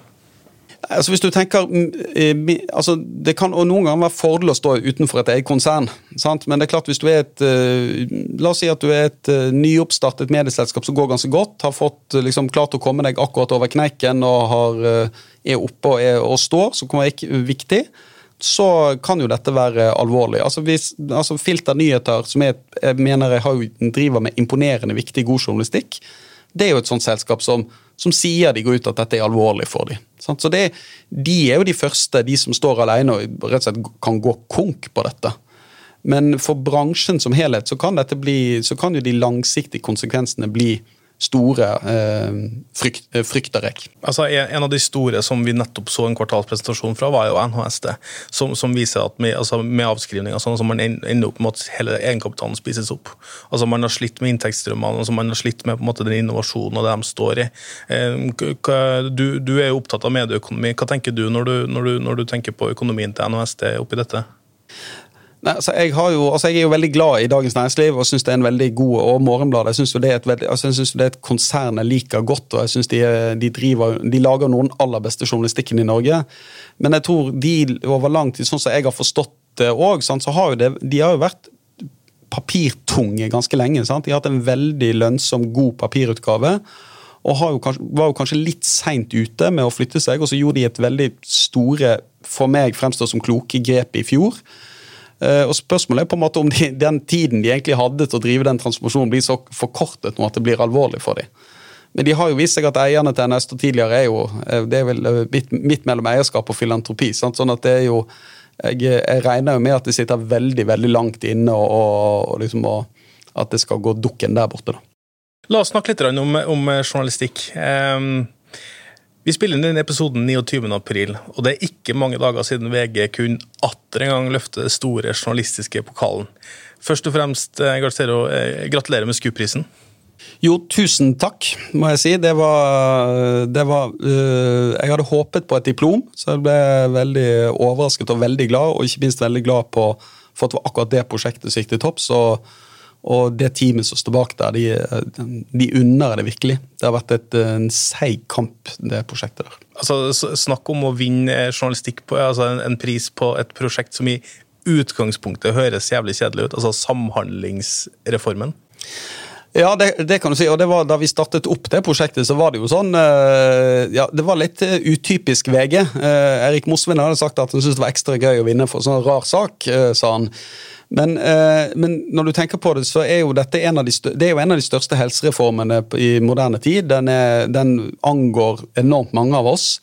Altså hvis du tenker, mm, eh, altså Det kan noen ganger være fordel å stå utenfor et eget konsern. Sant? Men det er klart hvis du er et eh, La oss si at du er et eh, nyoppstartet medieselskap som går ganske godt, har fått liksom klart å komme deg akkurat over kneiken og har, er oppe og, er, og står, som kan være viktig, så kan jo dette være alvorlig. Altså hvis altså Filter nyheter, som jeg, jeg mener jeg har, driver med imponerende viktig, god journalistikk, det er jo et sånt selskap som, som sier de går ut at dette er alvorlig for dem. Så det, De er jo de første, de som står alene og rett og slett kan gå konk på dette. Men for bransjen som helhet så kan, bli, så kan jo de langsiktige konsekvensene bli store, eh, frykt, eh, frykter jeg. Altså, en av de store som vi nettopp så en kvartalspresentasjon fra, var jo NHST, som, som viser at med, altså, med avskrivninger sånn, så man ender opp med at hele egenkapitalen spises opp. Altså Man har slitt med inntektsstrømmene, altså, man har slitt med på en måte, den innovasjonen og det de står i. Eh, du, du er jo opptatt av medieøkonomi. Hva tenker du når du, når du, når du tenker på økonomien til NHST oppi dette? Nei, altså jeg, jo, altså jeg er jo veldig glad i Dagens Næringsliv og syns det er en veldig god og Morgenbladet. Jeg syns det, altså det er et konsern jeg liker godt, og jeg synes de, de, driver, de lager noen aller beste journalistikken i Norge. Men jeg tror de over lang tid, sånn som jeg har forstått det òg, så har jo det, de har jo vært papirtunge ganske lenge. Sant? De har hatt en veldig lønnsom, god papirutgave. Og jo kanskje, var jo kanskje litt seint ute med å flytte seg, og så gjorde de et veldig store, for meg fremstår som kloke grep i fjor. Eh, og Spørsmålet er på en måte om de, den tiden de egentlig hadde til å drive den transformasjonen, blir så forkortet nå at det blir alvorlig for dem. Men de har jo vist seg at eierne til NST tidligere er jo eh, det er vel eh, midt, mellom eierskap og filantropi. Sant? Sånn at det er jo jeg, jeg regner jo med at det sitter veldig veldig langt inne, og, og, og liksom, og at det skal gå dukken der borte. da. La oss snakke litt om, om journalistikk. Um, vi spiller inn denne episoden 29. april, og det er ikke mange dager siden VG kunne atter en gang løfte den store journalistiske pokalen. Først og fremst, Garcero, gratulerer med SKU-prisen. Jo, tusen takk, må jeg si. Det var, det var uh, Jeg hadde håpet på et diplom, så jeg ble veldig overrasket og veldig glad. Og ikke minst veldig glad på, for at det var akkurat det prosjektet som gikk til topps. Og, og, det teamet som står bak der, de, de unner det virkelig. Det har vært et, en seig kamp, det prosjektet der. Altså, Snakk om å vinne journalistikk på altså en, en pris på et prosjekt som i utgangspunktet høres jævlig kjedelig ut. Altså Samhandlingsreformen. Ja, det, det, kan du si. Og det var Da vi startet opp det prosjektet, så var det jo sånn uh, Ja, det var litt uh, utypisk VG. Eh, Erik Mosvin hadde sagt at han syntes det var ekstra gøy å vinne for en sånn rar sak, sa han. Men, men, når du tenker på det, så er jo dette en av de, det er jo en av de største helsereformene i moderne tid. Den, er, den angår enormt mange av oss.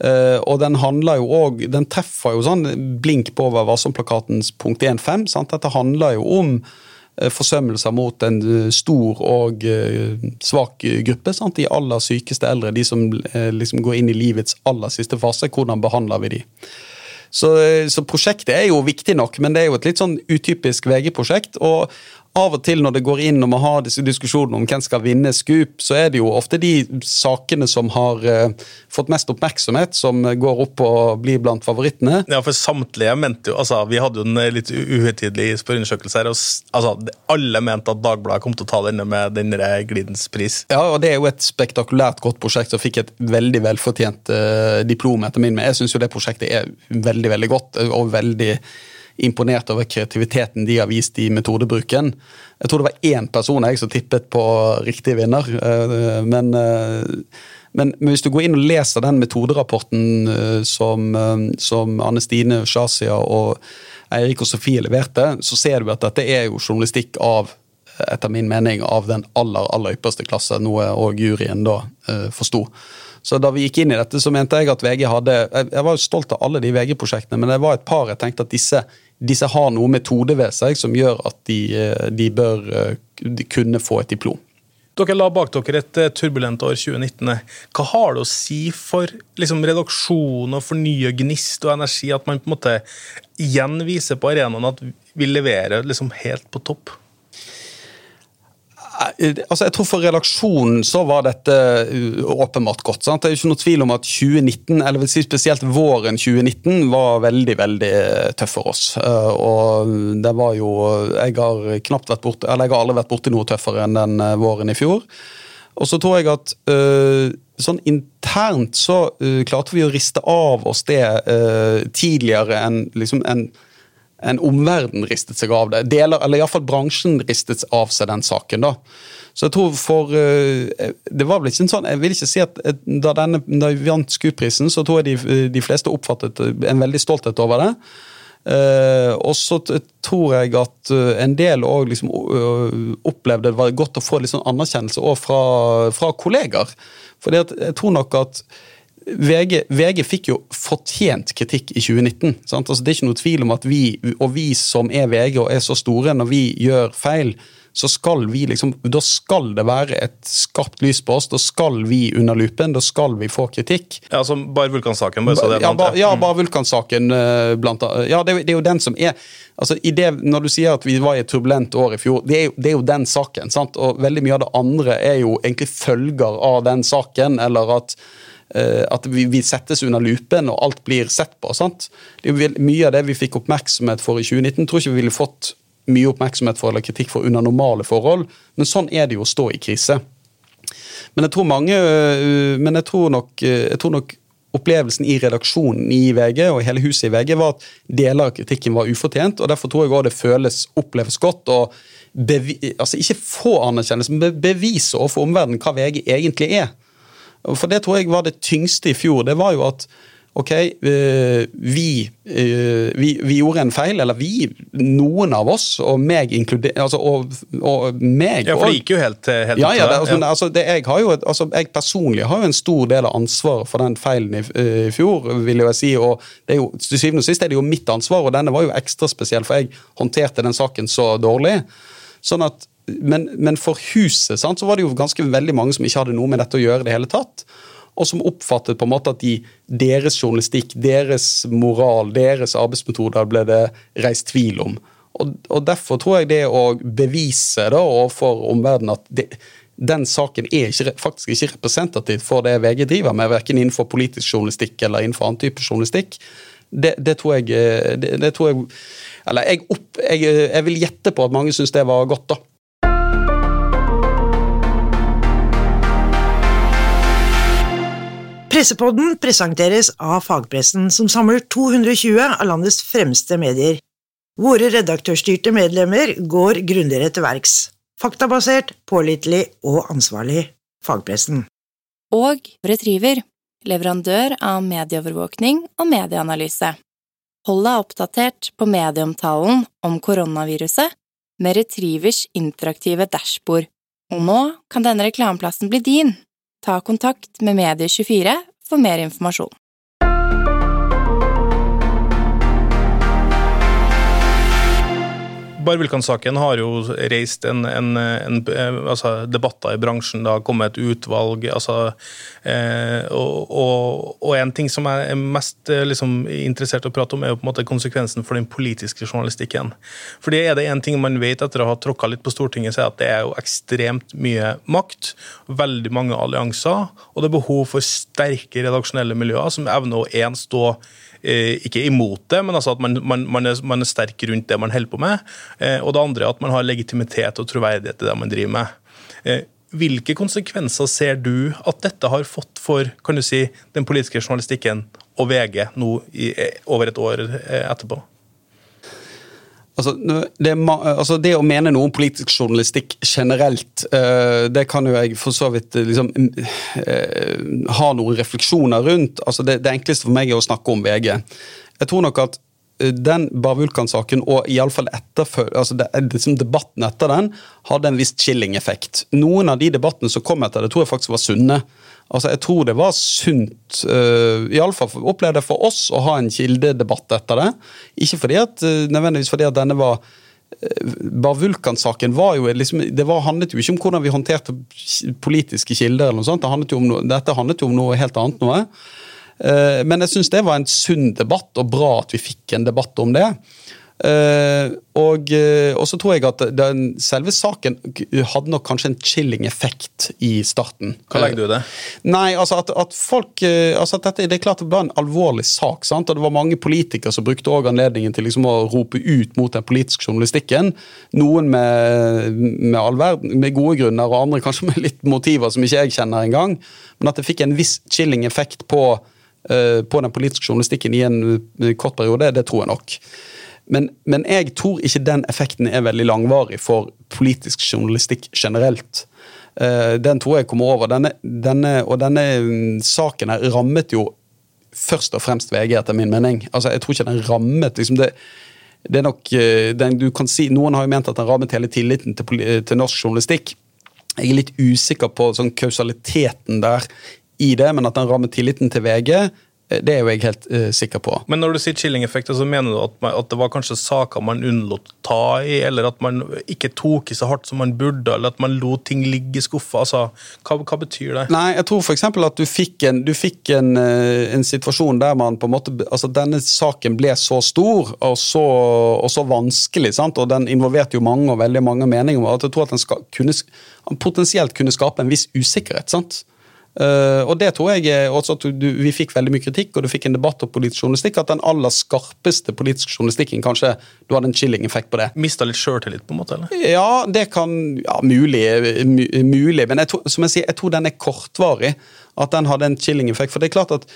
Uh, og den handler jo også, den treffer jo sånn blink på over Varsom-plakatens punkt 1.5. Dette handler jo om Eh, forsømmelser mot en eh, stor og eh, svak gruppe. Sant? De aller sykeste eldre, de som liksom går inn i livets aller siste fase. Hvordan behandler vi de? Så, så, prosjektet er jo viktig nok, men det er jo et litt sånn utypisk VG-prosjekt. Og av og til når det går inn og man har disse diskusjonene om hvem skal vinne Scoop, så er det jo ofte de sakene som har uh, fått mest oppmerksomhet, som går opp og blir blant favorittene. Ja, for samtlige mente jo altså, Vi hadde jo en litt uhøytidelig spørreundersøkelse her. og altså, Alle mente at Dagbladet kom til å ta denne med denne Glidens pris. Ja, og det er jo et spektakulært godt prosjekt som fikk et veldig velfortjent uh, diplom, etter min mening. Jeg syns jo det prosjektet er veldig, veldig godt og veldig imponert over kreativiteten de har vist i metodebruken. Jeg tror det var én person jeg som tippet på riktig vinner. Eh, men, eh, men, men hvis du går inn og leser den metoderapporten eh, som, som Anne Stine Shazia og Eirik og Sofie leverte, så ser du at dette er jo journalistikk av etter min mening av den aller aller ypperste klasse, noe òg juryen da uh, forsto. Så da vi gikk inn i dette, så mente jeg at VG hadde Jeg var jo stolt av alle de VG-prosjektene, men det var et par jeg tenkte at disse disse har noe metode ved seg som gjør at de, eh, de bør eh, de kunne få et diplom. Dere la bak dere et eh, turbulent år 2019. Hva har det å si for liksom, redaksjon og fornye gnist og energi at man på en måte igjen viser på arenaen at vi leverer liksom, helt på topp? Eh, altså jeg tror For redaksjonen så var dette eh, åpenbart godt. Sant? Det er jo ikke noe tvil om at 2019, eller vil si spesielt våren 2019, var veldig veldig eh, tøff for oss. Og det var jo Jeg har knapt vært borte, eller jeg har aldri vært borti noe tøffere enn den våren i fjor. Og så tror jeg at sånn internt så klarte vi å riste av oss det tidligere enn liksom en en omverden ristet seg av det. Deler, eller iallfall bransjen ristet av seg den saken. da. Så jeg tror for eh, Det var vel ikke en sånn Jeg vil ikke si at da, denne, da vi vant SKUP-prisen, så tror jeg de, de, fleste oppfattet en veldig stolthet over det. Uh, og så tror jeg at en del òg liksom, opplevde det var godt å få litt sånn anerkjennelse òg fra, fra kollegaer. For jeg tror nok at VG, VG, fikk jo fortjent kritikk i 2019. Altså, det er ikke noe tvil om at vi, og vi som er VG og er så store, når vi gjør feil, så skal vi liksom Da skal det være et skarpt lys på oss. Da skal vi under lupen. Da skal vi få kritikk. Ja, altså Bare Vulkan-saken? bare så det Ja, bare, ja, mm. bare Vulkan-saken. Eh, blant annet. Ja, det, det, er jo den som er altså i det, Når du sier at vi var i et turbulent år i fjor, det er jo, det er jo den saken. sant? Og veldig mye av det andre er jo egentlig følger av den saken, eller at at vi, vi, settes under lupen og alt blir sett på. sant? Er Mye av det vi fikk oppmerksomhet for i 2019, tror ikke vi ville fått mye oppmerksomhet for eller kritikk for under normale forhold, men sånn er det jo å stå i krise. Men jeg tror mange eh, Men jeg tror nok, eh, jeg tror nok opplevelsen i redaksjonen i VG og hele huset i VG var at deler av kritikken var ufortjent. og Derfor tror jeg også det føles, oppleves godt å altså ikke få anerkjennelse, men bevise overfor omverdenen hva VG egentlig er. For det tror jeg var det tyngste i fjor. Det var jo at Ok, eh, vi, eh, vi, vi gjorde en feil, eller vi, noen av oss, og meg inkludert altså, og, og meg Ja, for det gikk jo helt, helt ja, ja, det, altså, ja. altså, det, jeg, har jo altså, jeg personlig har jo en stor del av ansvaret for den feilen i, eh, i fjor, vil jeg si. og det er jo, Til syvende og sist er det jo mitt ansvar, og denne var jo ekstra spesiell, for jeg håndterte den saken så dårlig. Sånn at, men, men for huset sant, så var det jo ganske veldig mange som ikke hadde noe med dette å gjøre det hele tatt. Og som oppfattet på en måte at de, deres journalistikk, deres moral, deres arbeidsmetoder ble det reist tvil om. Og, og Derfor tror jeg det å bevise da overfor omverdenen at det, den saken er ikke, faktisk ikke representativ for det VG driver med, verken innenfor politisk journalistikk eller innenfor annen type journalistikk, det, det tror jeg eh, det, tror jeg, Eller jeg, opp, jeg, jeg vil gjette på at mange syns det var godt, da. Pressepodden presenteres av fagpressen, som samler 220 av landets fremste medier. Våre redaktørstyrte medlemmer går grundigere til verks. Faktabasert, pålitelig og ansvarlig. Fagpressen. Og Retriever, leverandør av medieovervåkning og medieanalyse. Hold deg oppdatert på medieomtalen om koronaviruset med Retrivers interaktive dashbord. Og nå kan denne reklameplassen bli din. Ta kontakt med Medie24 for mer informasjon. Bare Vulkan-saken har jo reist en, en, en, eh, altså, debatter i bransjen. Det har kommet et utvalg. Altså, eh, og, og, og en ting som jeg er mest eh, liksom, interessert i å prate om, er jo på en måte konsekvensen for den politiske journalistikken. Fordi er det en ting man vet etter å ha tråkka litt på Stortinget, så er at det er jo ekstremt mye makt, veldig mange allianser, og det er behov for sterke redaksjonelle miljøer som evner å én stå ikke imot det, men altså at man, man, man, er, man er sterk rundt det man holder på med. Eh, og det andre er at man har legitimitet og troverdighet i det man driver med. Eh, hvilke konsekvenser ser du at dette har fått for kan du si, den politiske journalistikken og VG nå i, eh, over et år eh, etterpå? Altså det, altså det å mene noe om politisk journalistikk generelt, eh, det kan jo jeg for så vidt eh, liksom, eh, ha noen refleksjoner rundt. Altså det, det enkleste for meg er å snakke om VG. Jeg tror nok at den Bar Vulkan-saken, og iallfall altså debatten etter den, hadde en viss chilling-effekt. Noen av de debattene som kom etter det, tror jeg faktisk var sunne. Altså, Jeg tror det var sunt, uh, iallfall opplevde jeg for oss, å ha en kildedebatt etter det. Ikke fordi at, eh, nødvendigvis fordi at denne var eh, Bar Vulkan-saken var jo liksom, det var, handlet jo ikke om hvordan vi håndterte politiske kilder. eller noe sånt, det handlet noe, Dette handlet jo om noe helt annet. noe. Eh, Men jeg syns det var en sunn debatt, og bra at vi fikk en debatt om det. Eh, og, eh, og så tror jeg at den, selve saken hadde nok kanskje en chilling effekt i starten. Hva legger du i det? Nei, altså at, at folk eh, altså at dette, Det er klart det var en alvorlig sak. sant? Og det var mange politikere som brukte også anledningen til liksom å rope ut mot den politiske journalistikken. Noen med, med, verden, med gode grunner, og andre kanskje med litt motiver som ikke jeg kjenner engang. Men at det fikk en viss chilling effekt på, eh, på den politiske journalistikken i en eh, kort periode, det tror jeg nok. Men, men jeg tror ikke den effekten er veldig langvarig for politisk journalistikk generelt. Eh, den tror jeg kommer over. Denne, denne, og denne mm, saken her rammet jo først og fremst VG, etter min mening. Altså, Jeg tror ikke den rammet liksom det, det er nok, eh, den, du kan si, Noen har jo ment at den rammet hele tilliten til, til norsk journalistikk. Jeg er litt usikker på sånn kausaliteten der i det, men at den rammet tilliten til VG, det er jo jeg helt uh, sikker på. Men når du sier chilling-effekter, så mener du at, man, at det var kanskje saker man unnlot å ta i, eller at man ikke tok i så hardt som man burde, eller at man lot ting ligge i skuffa? Altså, hva, hva betyr det? Nei, jeg tror f.eks. at du fikk, en, du fikk en, eh, en situasjon der man på en måte Altså, denne saken ble så stor og så, og så vanskelig, sant? og den involverte jo mange og veldig mange meninger. at Jeg tror at den skal, kunne, potensielt kunne skape en viss usikkerhet. sant? Eh, og det tror jeg også at du, Vi fikk veldig mye kritikk, og du fikk en debatt om politisk journalistikk. At den aller skarpeste politiske journalistikken kanskje du hadde en chilling-effekt på det. Mista litt sjøltillit, på en måte? eller? Ja, det kan ja, Mulig. mulig men jeg tror, som jeg sier, jeg tror den er kortvarig. At den hadde en chilling-effekt. For det er klart at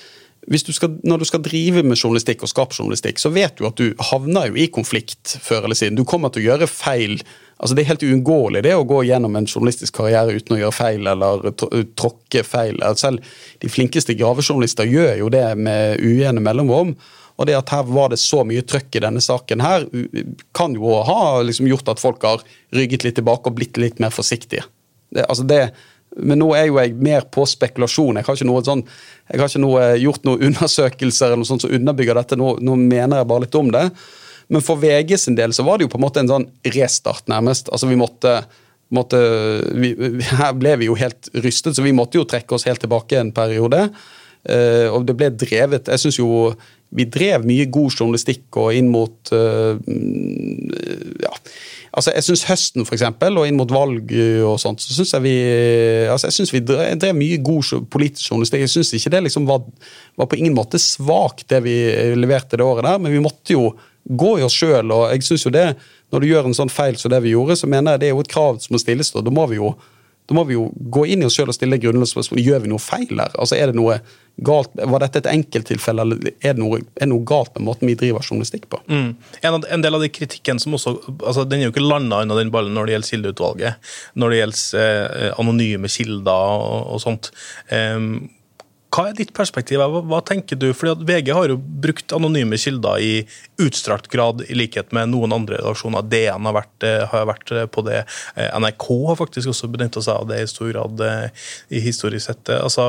du skal, når du skal drive med journalistikk og skape journalistikk, så vet du at du havner jo i konflikt før eller siden. Du kommer til å gjøre feil. Altså Det er helt uunngåelig det å gå gjennom en journalistisk karriere uten å gjøre feil eller tråkke feil. Selv de flinkeste gravejournalister gjør jo det med ujevne mellomrom. Og det at her var det så mye trøkk i denne saken her, kan jo ha liksom gjort at folk har rygget litt tilbake og blitt litt mer forsiktige. Det, altså det, men nå er jo jeg mer på spekulasjon. Jeg har ikke, noe sånn, jeg har ikke noe, gjort noen undersøkelser eller noe sånt som underbygger dette. Nå, nå, mener jeg bare litt om det. Men for VG sin del så var det jo på en måte en sånn restart, nærmest. Altså vi måtte, måtte vi, Her ble vi jo helt rystet, så vi måtte jo trekke oss helt tilbake en periode. Uh, og det ble drevet Jeg syns jo vi drev mye god journalistikk og inn mot uh, ja, altså Jeg syns høsten, for eksempel, og inn mot valg og sånt, så syns jeg vi altså jeg synes vi drev, drev, mye god politisk journalistikk. Jeg syns ikke det liksom var, var, på ingen måte svakt, det vi leverte det året der, men vi måtte jo gå i oss sjøl. Og jeg synes jo det, når du gjør en sånn feil som det vi gjorde, så mener jeg det er jo et krav som må stilles. og da må vi jo da må vi jo gå inn i oss sjøl og stille grunnlovsspørsmål. Gjør vi noe feil her? Altså, er det noe galt? Var dette et enkelttilfelle, eller er det, noe, er det noe galt med måten vi driver journalistikk på? Mm. En, av, en, del av de kritikken som også altså Den er jo ikke landa unna den ballen når det gjelder kildeutvalget. Når det gjelder eh, anonyme kilder og, og sånt. Um, hva er ditt perspektiv? Hva, hva tenker du? Fordi at VG har jo brukt anonyme kilder i utstrakt grad, i likhet med noen andre redaksjoner. DN har vært, eh, har vært eh, på det. Eh, NRK har faktisk også benytta seg av det i stor grad i historisk sett. Altså,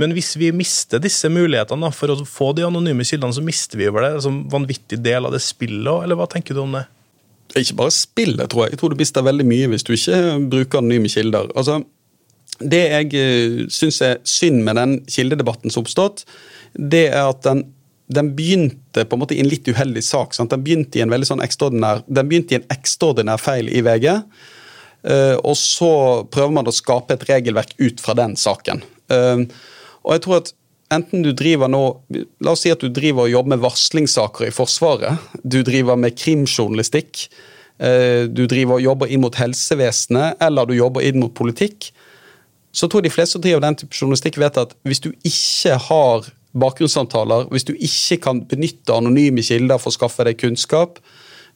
men hvis vi mister disse mulighetene for å få de anonyme kildene, så mister vi jo det sånn vanvittig del av det spillet, eller hva tenker du om det? Ikke bare spillet, tror jeg. Jeg tror du mister veldig mye hvis du ikke bruker anonyme kilder. Altså, det jeg uh, syns er synd med den kildedebatten som oppstått, det er at den, den begynte på en måte i en litt uheldig sak. Sant? Den begynte i en veldig sånn ekstraordinær, den begynte i en ekstraordinær feil i VG. Uh, og så prøver man å skape et regelverk ut fra den saken. Uh, og jeg tror at enten du driver nå La oss si at du driver og jobber med varslingssaker i Forsvaret. Du driver med krimjournalistikk. Du driver og jobber inn mot helsevesenet, eller du jobber inn mot politikk så tror de fleste som driver den type journalistikk, vet at hvis du ikke har bakgrunnssamtaler, hvis du ikke kan benytte anonyme kilder for å skaffe deg kunnskap,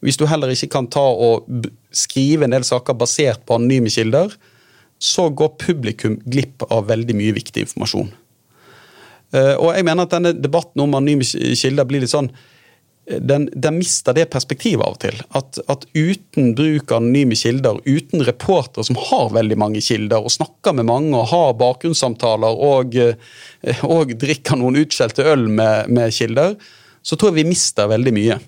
hvis du heller ikke kan ta og skrive en del saker basert på anonyme kilder, så går publikum glipp av veldig mye viktig informasjon. Eh, og jeg mener at denne debatten om anonyme kilder blir litt sånn den, den, mister det perspektivet av og til. At, at, uten bruk av anonyme kilder, uten reportere som har veldig mange kilder, og snakker med mange og har bakgrunnssamtaler og, eh, og drikker noen utskjelte øl med, med, kilder, så tror jeg vi mister veldig mye.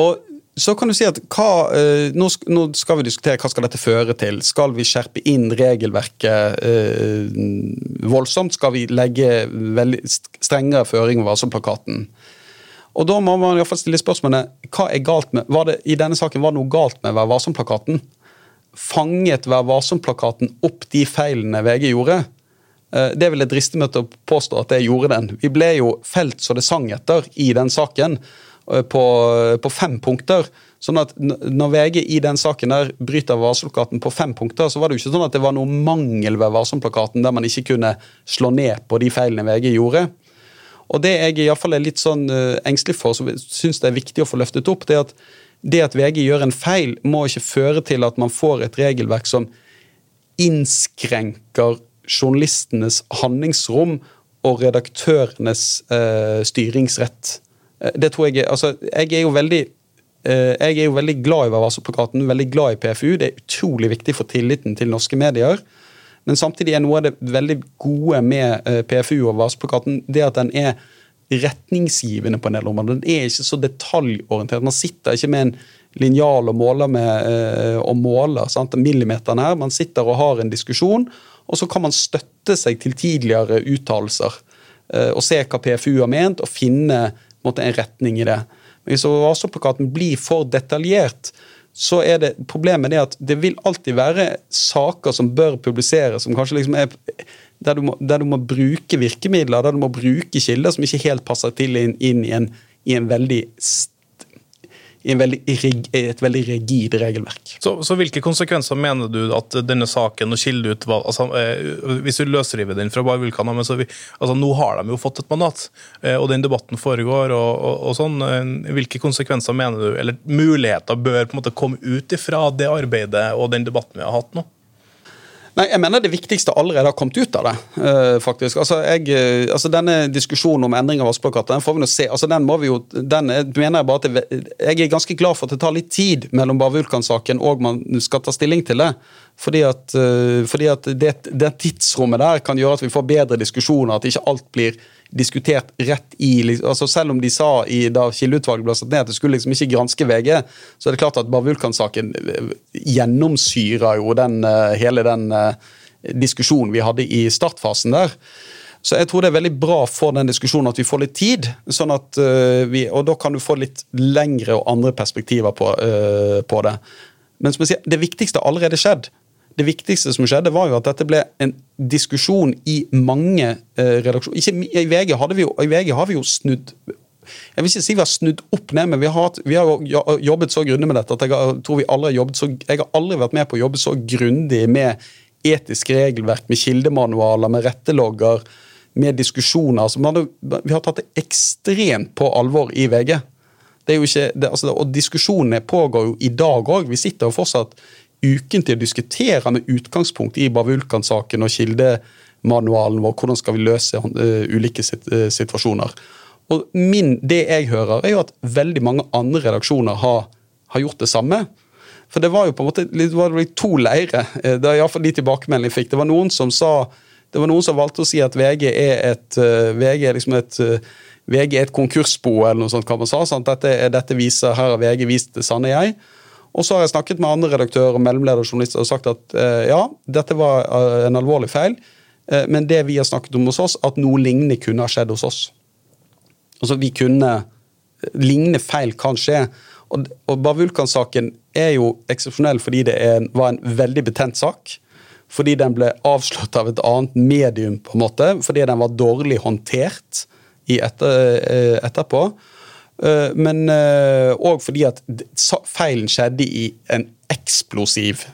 Og så kan du si at hva, eh, nå, skal vi diskutere hva skal dette føre til. Skal vi skjerpe inn regelverket eh, voldsomt? Skal vi legge veldig strengere føringer ved varselplakaten? Og Da må man i hvert fall stille spørsmålet hva er galt med, var det, I denne saken var det noe galt med Vær varsom-plakaten. Fanget Vær varsom-plakaten opp de feilene VG gjorde? Eh, det vil jeg driste meg til å påstå at det gjorde den. Vi ble jo felt så det sang etter i den saken, eh, på, på fem punkter. Sånn at Når VG i den saken der bryter varselplakaten på fem punkter, så var det jo ikke sånn at det var noe mangel ved varselplakaten der man ikke kunne slå ned på de feilene VG gjorde. Og det jeg i fall er litt sånn uh, engstelig for, som syns det er viktig å få løftet opp, det er at det at VG gjør en feil, må ikke føre til at man får et regelverk som innskrenker journalistenes handlingsrom og redaktørenes uh, styringsrett. Uh, det tror jeg Altså, jeg er jo veldig jeg er jo veldig glad i Varselplakaten, veldig glad i PFU. Det er utrolig viktig for tilliten til norske medier. Men samtidig er noe av det veldig gode med eh, PFU og Vaseplakaten det at den er retningsgivende på en del områder. Den er ikke så detaljorientert. Man sitter ikke med en linjal og måler med, eh, og måler sant? millimeteren her. Man sitter og har en diskusjon, og så kan man støtte seg til tidligere uttalelser. Eh, og se hva PFU har ment, og finne måte, en retning i det. Men hvis Vaseplakaten blir for detaljert, så er det problemet det at det vil alltid være saker som bør publiseres, som kanskje liksom er der du, må, der du må bruke virkemidler, der du må bruke kilder som ikke helt passer til inn, inn i, en, i, en, veldig i, veldig, et veldig rigid regelverk. Så, så Hvilke konsekvenser mener du at denne saken og kildeutvalg altså, eh, Hvis du løsriver den fra bare vulkaner men så vi, altså, Nå har de jo fått et mandat, eh, og den debatten foregår. og, og, og sånn, eh, Hvilke konsekvenser mener du, eller muligheter bør på en måte komme ut ifra det arbeidet og den debatten vi har hatt nå? Nei, jeg mener det viktigste allerede har kommet ut av det. eh, faktisk. Altså, jeg, eh, altså Denne diskusjonen om endring av Vassplakaten den får vi nå se. altså Den må vi jo, den eh, mener Jeg bare at jeg, jeg er ganske glad for at det tar litt tid mellom bare Vulkan-saken og man skal ta stilling til det. Fordi at, eh, fordi at det, det tidsrommet der kan gjøre at vi får bedre diskusjoner, at ikke alt blir diskutert rett i liksom- altså Selv om de sa i, da Kildeutvalget ble satt ned at det skulle liksom ikke granske VG, så er det klart at bare Vulkan-saken eh, gjennomsyrer jo den, eh, hele den diskusjonen vi hadde i startfasen der. Så jeg tror det er veldig bra for den diskusjonen at vi får litt tid. sånn at vi, Og da kan du få litt lengre og andre perspektiver på, på det. Men som jeg sier, det viktigste har allerede skjedd. Det viktigste som skjedde, var jo at dette ble en diskusjon i mange eh, redaksjoner. Ikke, I VG, jo, I VG har vi jo snudd jeg vil ikke si vi har snudd opp ned, men vi har, vi har jo jo- jobbet så grundig med dette at jeg har, tror vi aldri har jobbet så Jeg har aldri vært med på å jobbe så grundig med etisk regelverk, med kildemanualer, med rettelogger, med diskusjoner. Altså, hadde, vi har tatt det ekstremt på alvor i VG. Det er jo ikke, det, altså, og diskusjonene pågår jo i dag òg. Vi sitter jo fortsatt ukentlig å diskutere med utgangspunkt i Bavulkan-saken og kildemanualen vår. Hvordan skal vi løse eh, ulike eh, situasjoner. Og min, Det jeg hører, er jo at veldig mange andre redaksjoner har, har gjort det samme. For det var jo på en måte litt, to leire. eh, Det er iallfall de tilbakemeldingene jeg fikk. Det var noen som sa det var noen som valgte å si at VG er et VG er liksom et VG er et konkursbo, eller noe sånt. hva man sa, sant? Dette, dette viser, Her har VG vist det sanne jeg. Og så har jeg snakket med andre redaktører og mellomledere og journalister og sagt at eh, ja, dette var eh, en alvorlig feil, eh, men det vi har snakket om hos oss, at noe lignende kunne ha skjedd hos oss. Altså, vi kunne Lignende feil kan skje. Og, og Bavulkan-saken er jo eksepsjonell fordi det en- var en veldig betent sak. Fordi den ble avslått av et annet medium, på en måte. Fordi den var dårlig håndtert etter, etterpå. Eh, Men òg fordi at feilen skjedde i en eksplosiv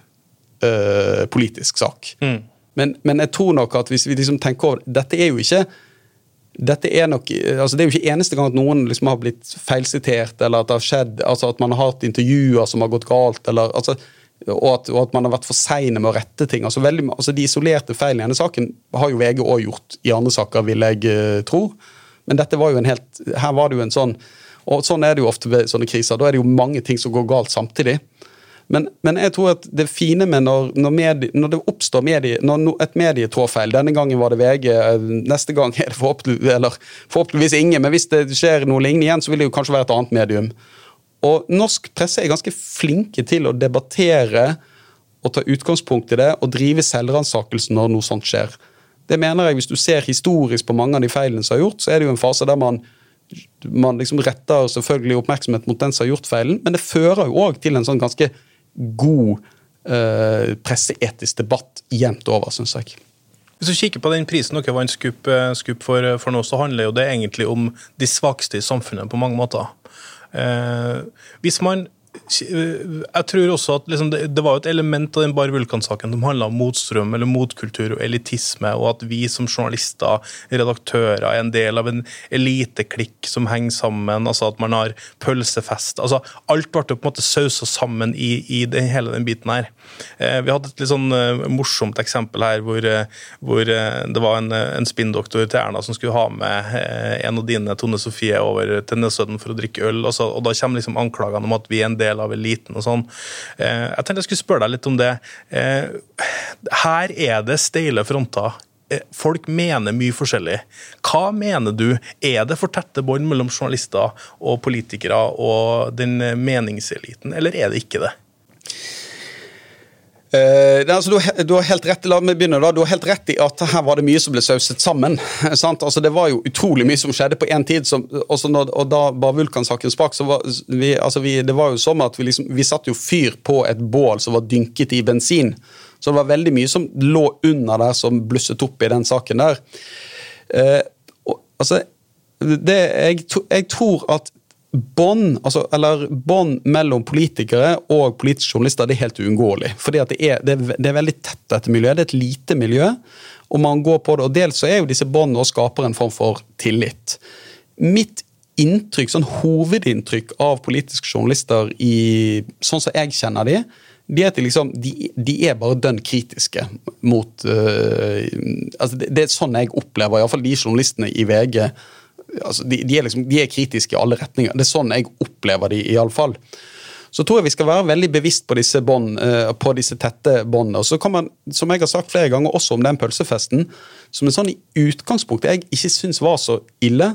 eh, politisk sak. Men, men jeg tror nok at hvis vi liksom tenker over Dette er jo ikke dette er nok, altså Det er jo ikke eneste gang at noen liksom har blitt feilsitert, eller at det har skjedd, altså at man har hatt intervjuer som har gått galt, eller, altså, og, at, og at man har vært for seine med å rette ting. altså, veldig, altså De isolerte feilene i denne saken har jo VG òg gjort i andre saker, vil jeg uh, tro. Men dette var jo en helt, her var det jo en sånn Og sånn er det jo ofte ved sånne kriser. Da er det jo mange ting som går galt samtidig. Men, men jeg tror at det fine med når, når, medie, når det oppstår medie, når et medie trår feil Denne gangen var det VG, neste gang er det forhåpentlig, eller forhåpentligvis ingen. Men hvis det skjer noe lignende igjen, så vil det jo kanskje være et annet medium. Og norsk presse er ganske flinke til å debattere og ta utgangspunkt i det og drive selvransakelse når noe sånt skjer. Det mener jeg, Hvis du ser historisk på mange av de feilene som er gjort, så er det jo en fase der man man liksom retter selvfølgelig oppmerksomhet mot den som har gjort feilen, men det fører jo òg til en sånn ganske god eh, presseetisk debatt jevnt over, syns jeg. Hvis du kikker på den prisen dere vant Skup, eh, Skup for, for nå, så handler jo det egentlig om de svakeste i samfunnet på mange måter. Eh, hvis man jeg tror også at liksom det, det, var et element av den Bar Vulkan-saken som handla om motstrøm eller motkultur og elitisme, og at vi som journalister, redaktører, er en del av en eliteklikk som henger sammen. altså At man har pølsefest. altså Alt ble på en måte sausa sammen i, i den, hele den biten her. Eh, vi hadde et litt sånn eh, morsomt eksempel her hvor, eh, hvor det var en, en spinndoktor til Erna som skulle ha med en av dine, Tone Sofie, over til Nesodden for å drikke øl. Altså, og Da kommer liksom anklagene om at vi er en del av eliten og sånn. Jeg tenkte jeg skulle spørre deg litt om det. Her er det steile fronter. Folk mener mye forskjellig. Hva mener du? Er det for tette bånd mellom journalister og politikere og den meningseliten, eller er det ikke det? Uh, altså, du, du, har helt rett la meg begynne da, du har helt rett i at her var det mye som ble sauset sammen. altså, det var jo utrolig mye som skjedde på én tid. Som, når, og da bare Vulkan-saken sprak, så var vi, altså, vi, det var jo som at vi, liksom, vi satte jo fyr på et bål som var dynket i bensin. Så det var veldig mye som lå under der, som blusset opp i den saken der. Uh, og, altså, det, jeg, jeg tror at bånd altså, mellom politikere og politiske journalister det er helt uunngåelig. Fordi det er, det, det er veldig tett, dette miljøet. Det er et lite miljø, og man går på det. Og dels så er jo disse båndene og skaper en form for tillit. Mitt inntrykk, sånn hovedinntrykk av politiske journalister i sånn som jeg kjenner de, de er, liksom, de, de er bare dønn kritiske mot uh, altså det, det, er sånn jeg opplever iallfall de journalistene i VG. Altså de, de, er liksom, de er kritiske i alle retninger. Det er sånn jeg opplever de iallfall. Så tror jeg vi skal være veldig bevisst på disse, bond, uh, på disse tette båndene. Og så kan man, som jeg har sagt flere ganger også om den pølsefesten, som en sånn i utgangspunktet jeg ikke syns var så ille.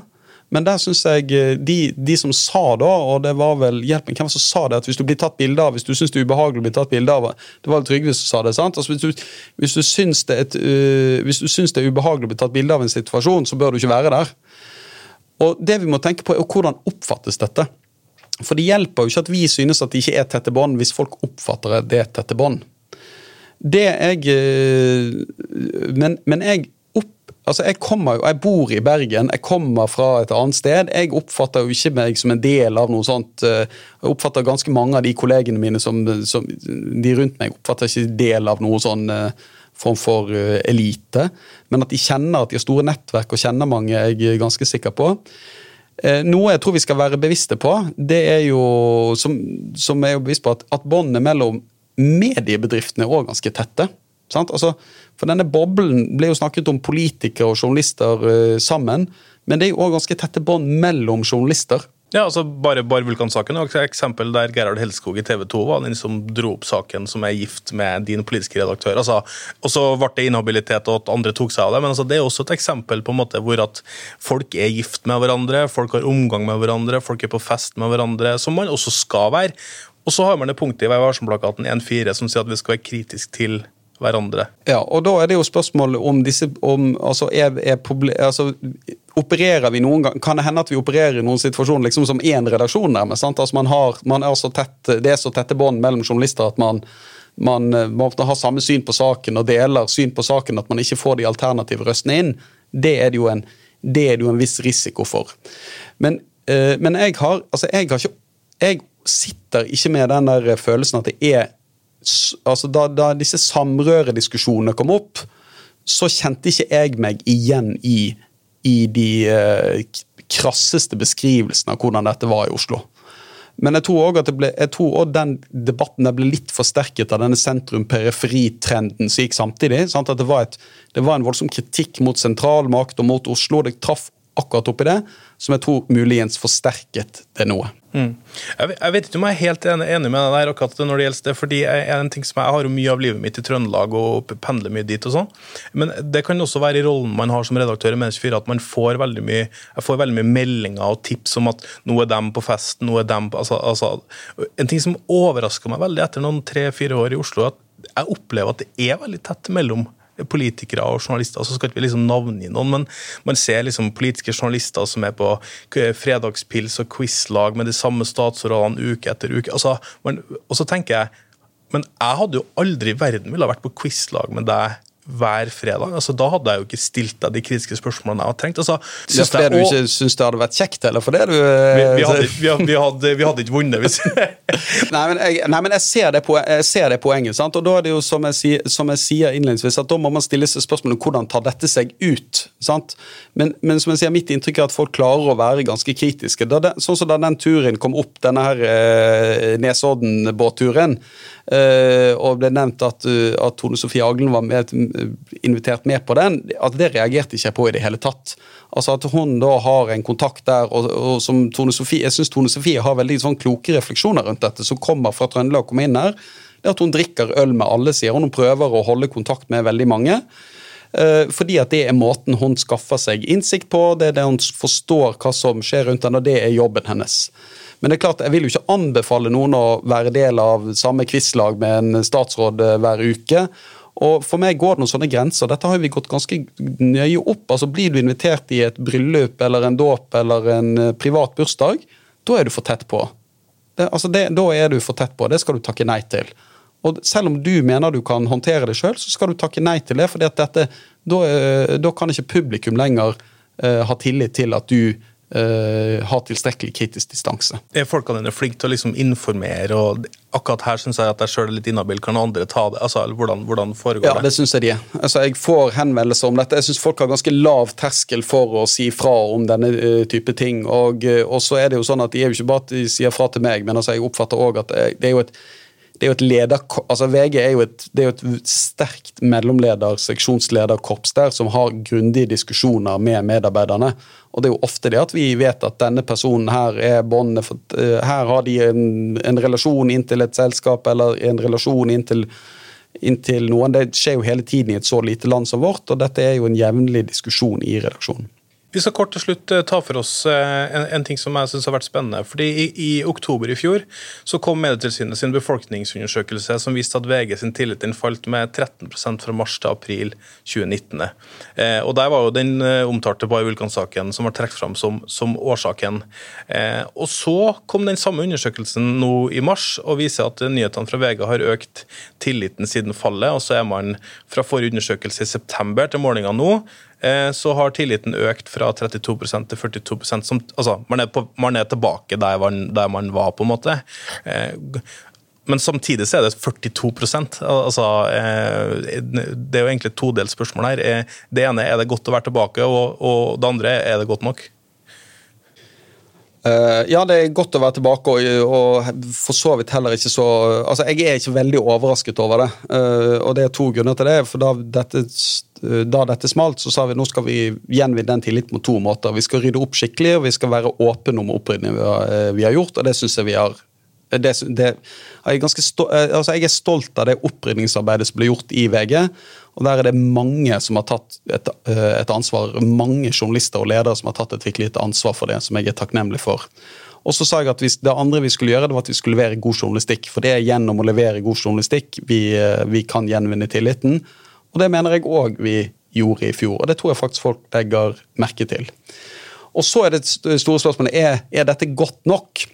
Men der syns jeg eh, de, de, som sa da, og det var vel hjelp meg, hvem som sa det, at hvis du blir tatt bilde av, hvis du syns det er ubehagelig å bli tatt bilde av Det var Trygve som sa det. sant? Altså, hvis, du, hvis, du syns det et, uh, hvis du syns det er ubehagelig å bli tatt bilde av en situasjon, så bør du ikke være der. Og det vi må tenke på, er hvordan oppfattes dette. For det hjelper jo ikke at vi synes at det ikke er tette bånd, hvis folk oppfatter det tette bånd. Det jeg uh, men, men jeg Altså, jeg, kommer, jeg bor i Bergen, jeg kommer fra et annet sted. Jeg oppfatter jo ikke meg som en del av noe sånt. Eh, jeg oppfatter ganske mange av de kollegene mine som, som de rundt meg oppfatter ikke del av noe sånn eh, form for eh, elite. Men at de kjenner at de har store nettverk og kjenner mange, jeg er ganske sikker på. Noe jeg tror vi skal være bevisste på, det er jo, som, som er jo bevisst på at, at båndene mellom mediebedriftene er også ganske tette. Altså, for denne boblen ble jo snakket om politikere og journalister uh, sammen, men det er jo òg ganske tette bånd mellom journalister. Ja, altså Bare, bare Vulkan-saken er et eksempel der Gerhard Helskog i TV 2 var den som dro opp saken som er gift med din politiske redaktør. Altså, og Så ble det inhabilitet og at andre tok seg av det, men altså, det er også et eksempel på en måte hvor at folk er gift med hverandre, folk har omgang med hverandre, folk er på fest med hverandre, som man også skal være. Og så har man det punktet i Vær varsom-plakaten 1.4 som sier at vi skal være kritisk til hverandre. Ja, og da er det jo spørsmålet om disse om, altså, er, er altså, Opererer vi noen gang, Kan det hende at vi opererer i noen situasjoner liksom som én redaksjon, nærmest? sant? Altså, man har, man er så tett, det er så tette bånd mellom journalister at man, man må ha samme syn på saken og deler syn på saken at man ikke får de alternative røstene inn. Det er det jo en, det er det jo en viss risiko for. Men, øh, men jeg har altså jeg har ikke jeg sitter ikke med den der følelsen at det er altså da, da disse samrørediskusjonene kom opp, så kjente ikke jeg meg igjen i, i de uh, krasseste beskrivelsene av hvordan dette var i Oslo. Men jeg tror òg at det ble, jeg tror også den debatten ble litt forsterket av denne sentrum-periferi-trenden som gikk samtidig. Sant? At det var, et, det var, en voldsom kritikk mot sentralmakt og mot Oslo. Det traff akkurat oppi det, som jeg tror muligens forsterket det noe. Mm. Jeg, vet ikke om jeg er helt enig, med deg der akkurat når det gjelder det. fordi jeg, en ting som jeg har jo mye av livet mitt i Trøndelag og pendler mye dit. og sånn. Men det kan også være i rollen man har som redaktør i Medie24 at man får veldig mye jeg får veldig mye meldinger og tips om at nå er dem på fest, nå er dem på, altså, altså, En ting som overrasker meg veldig etter noen tre-fire år i Oslo, at jeg opplever at det er veldig tett mellom politikere og journalister. Så skal ikke vi liksom navngi noen, men man ser liksom politiske journalister som er på fredagspils og quizlag med de samme statsrådene uke etter uke. Altså, men, og så tenker jeg men jeg hadde jo aldri i verden ville vært på quizlag med deg hver fredag. Altså, da hadde jeg jo ikke stilt deg de kritiske spørsmålene jeg hadde trengt. Altså, ja, det, du ikke syns det hadde vært kjekt, eller fordi du vi, vi, hadde, vi, hadde, vi, hadde, hadde, ikke vunnet hvis nei, men jeg, nei, men jeg ser det, poen, jeg ser det poenget. Sant? Og da er det jo som jeg, som jeg, sier innledningsvis, at da må man stille seg spørsmålet hvordan tar dette seg ut? Sant? Men, men som jeg sier, mitt inntrykk er at folk klarer å være ganske kritiske. Det, sånn som da den turen kom opp, denne her eh, Nesodden-båtturen, eh, og ble nevnt at, at Tone Sofie Aglen var med, invitert med på den, at det reagerte ikke jeg på i det hele tatt. Altså At hun da har en kontakt der, og, og som Tone Sofie, jeg syns Tone Sofie har veldig sånn kloke refleksjoner rundt dette, som kommer fra Trøndelag og kommer inn her. Det at hun drikker øl med alle, sier hun. Hun prøver å holde kontakt med veldig mange. Uh, fordi at det er måten hun skaffer seg innsikt på, det er det hun forstår hva som skjer rundt henne, og det er jobben hennes. Men det er klart, jeg vil jo ikke anbefale noen å være del av samme quizlag med en statsråd eh, hver uke. Og For meg går det noen sånne grenser. Dette har vi gått ganske nøye opp. Altså Blir du invitert i et bryllup eller en dåp eller en eh, privat bursdag, da er du for tett på. Det, altså det, da er du for tett på. Det skal du takke nei til. Og Selv om du mener du kan håndtere det sjøl, så skal du takke nei til det. for da, eh, da kan ikke publikum lenger uh, ha tillit til at du uh, har tilstrekkelig kritisk distanse. Er folkene dine flinke til å liksom informere? og Akkurat her syns jeg at jeg sjøl er litt inhabil. Kan andre ta det? Altså, hvordan, hvordan foregår Ja, det syns jeg de er. Altså, jeg får henvendelser om dette. Jeg syns folk har ganske lav terskel for å si fra om denne type ting. Og, og så er det jo sånn at de er jo ikke bare at de sier fra til meg, men altså, jeg oppfatter òg at det, det er jo et det er jo et leder, altså VG er jo et, det er jo et sterkt mellomleder, seksjonslederkorps der, som har grundige diskusjoner med medarbeiderne. Og det er jo ofte det at vi vet at denne personen her er båndet for uh, Her har de en, en, relasjon inntil et selskap, eller en relasjon inntil, inntil noen. Det skjer jo hele tiden i et så lite land som vårt, og dette er jo en jevnlig diskusjon i redaksjonen. Vi skal kort til slutt eh, ta for oss eh, en, en ting som jeg synes har vært spennende. fordi i, i, oktober i fjor så kom Medietilsynet sin befolkningsundersøkelse som viste at VG sin tillit den falt med 13% fra mars til april 2019. Eh, og Der var jo den eh, omtalte Bay Vulkan-saken som var trukket fram som, som årsaken. Eh, og Så kom den samme undersøkelsen nå i mars og viser at nyhetene fra VG har økt tilliten siden fallet. og så er man fra forrige undersøkelse i september til målinga nå så har tilliten økt fra 32 til 42% som, altså, man, er på, man er tilbake der man, der man, var, på en måte. Eh, men samtidig så er det 42 altså, eh, Det er jo egentlig et todelt spørsmål her. Det ene er det godt å være tilbake, og, og det andre er det godt nok? Ja, det er godt å være tilbake, og, og, for så vidt heller ikke så Altså, Jeg er ikke veldig overrasket over det, og det er to grunner til det. For da dette, da dette smalt, så sa vi nå skal vi gjenvinne den tilliten på to måter. Vi skal rydde opp skikkelig, og vi skal være åpne om opprydningen vi, uh, vi har gjort, og det synes jeg vi har det, det, jeg, er stolt, altså jeg er stolt av det opprydningsarbeidet som ble gjort i VG. og Der er det mange som har tatt et, et, ansvar, mange journalister og ledere som har tatt et virkelig ansvar for det, som jeg er takknemlig for. Og så sa jeg at vi, Det andre vi skulle gjøre, det var at vi skulle levere god journalistikk. For det er gjennom å levere god journalistikk vi, vi kan gjenvinne tilliten. Og det mener jeg òg vi gjorde i fjor. Og det tror jeg faktisk folk legger merke til. Og så er det store spørsmålet er, er dette godt nok.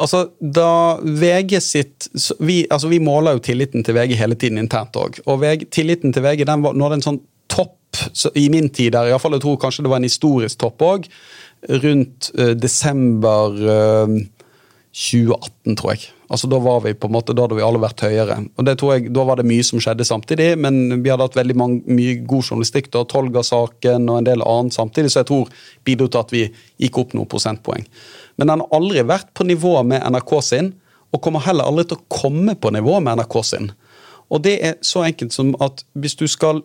Altså, da VG sitt vi, altså, vi måler jo tilliten til VG hele tiden internt òg. Og VG, tilliten til VG den var, nådde en sånn topp så, i min tid der, iallfall jeg tror kanskje det var en historisk topp òg, rundt uh, desember uh, 2018, tror jeg. Altså Da var vi på en måte, da hadde vi alle vært høyere. Og det tror jeg, Da var det mye som skjedde samtidig, men vi hadde hatt veldig mange, mye god journalistikk. da, Tolga-saken og en del annet samtidig, så jeg tror bidro til at vi gikk opp noen prosentpoeng. Men den har aldri vært på nivå med NRK sin, og kommer heller aldri til å komme på nivå med NRK sin. Og det er så enkelt som at hvis du skal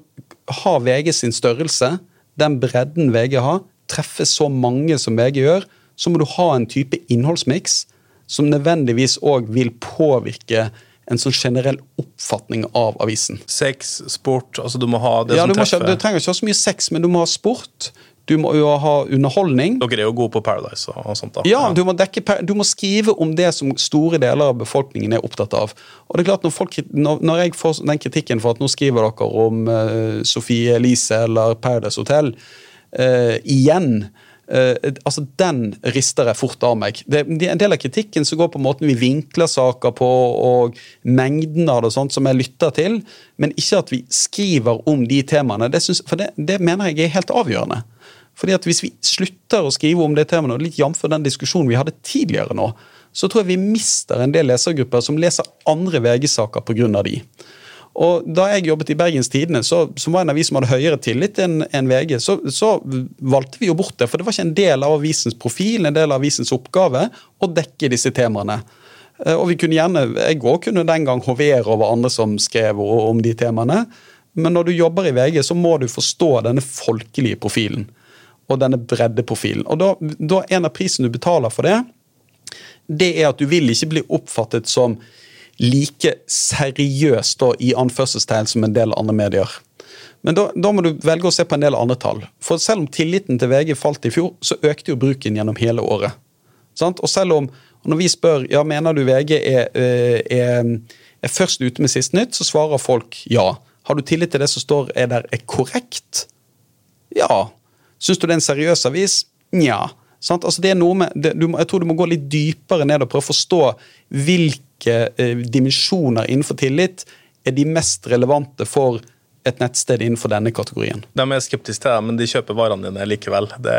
ha VG sin størrelse, den bredden VG har, treffe så mange som VG gjør, så må du ha en type innholdsmiks som nødvendigvis òg vil påvirke en sånn generell oppfatning av avisen. Sex, sport, altså du må ha det ja, som treffer. Ikke, du trenger ikke ha så mye sex, men du må ha sport. Du må jo ha underholdning. Dere er jo gode på Paradise og sånt. da. Ja, du må, dekke, du må, skrive om det som store deler av befolkningen er opptatt av. Og det er klart Når, folk, når, jeg får den kritikken for at nå skriver dere om uh, Sofie Elise eller Paradise Hotel uh, igjen altså Den rister jeg fort av meg. Det, En del av kritikken som går på måten vi vinkler saker på, og mengden av det og sånt som jeg lytter til, men ikke at vi skriver om de temaene. Det synes, for det, det mener jeg er helt avgjørende. Fordi at Hvis vi slutter å skrive om det temaet, litt jf. den diskusjonen vi hadde tidligere nå, så tror jeg vi mister en del lesergrupper som leser andre VG-saker pga. de. Og Da jeg jobbet i Bergens Tidende, som var en avis som hadde høyere tillit enn en VG, så, så, valgte vi jo bort det. For det var ikke en del av avisens profil, en del av avisens oppgave, å dekke disse temaene. Eh, og vi kunne gjerne, Jeg òg kunne den gang hovere over andre som skrev om de temaene. Men når du jobber i VG, så må du forstå denne folkelige profilen og denne breddeprofilen. Og da, da En av prisen du betaler for det, det er at du vil ikke bli oppfattet som like seriøst da, i anførselstegn som en del andre medier. Men da, da, må du velge å se på en del andre tall. For selv om tilliten til VG falt i fjor, så økte jo bruken gjennom hele året. Sant? Og selv om når vi spør ja, mener du VG er, eh, er, er først ute med siste nytt, så svarer folk ja. Har du tillit til det som står er der er korrekt? Ja. Syns du det er en seriøs avis? Nja. Altså jeg tror du må gå litt dypere ned og prøve å forstå hvilke eh, dimensjoner innenfor tillit er de mest relevante for et nettsted innenfor denne kategorien. De er skeptiske til deg, men de kjøper varene dine likevel. Det...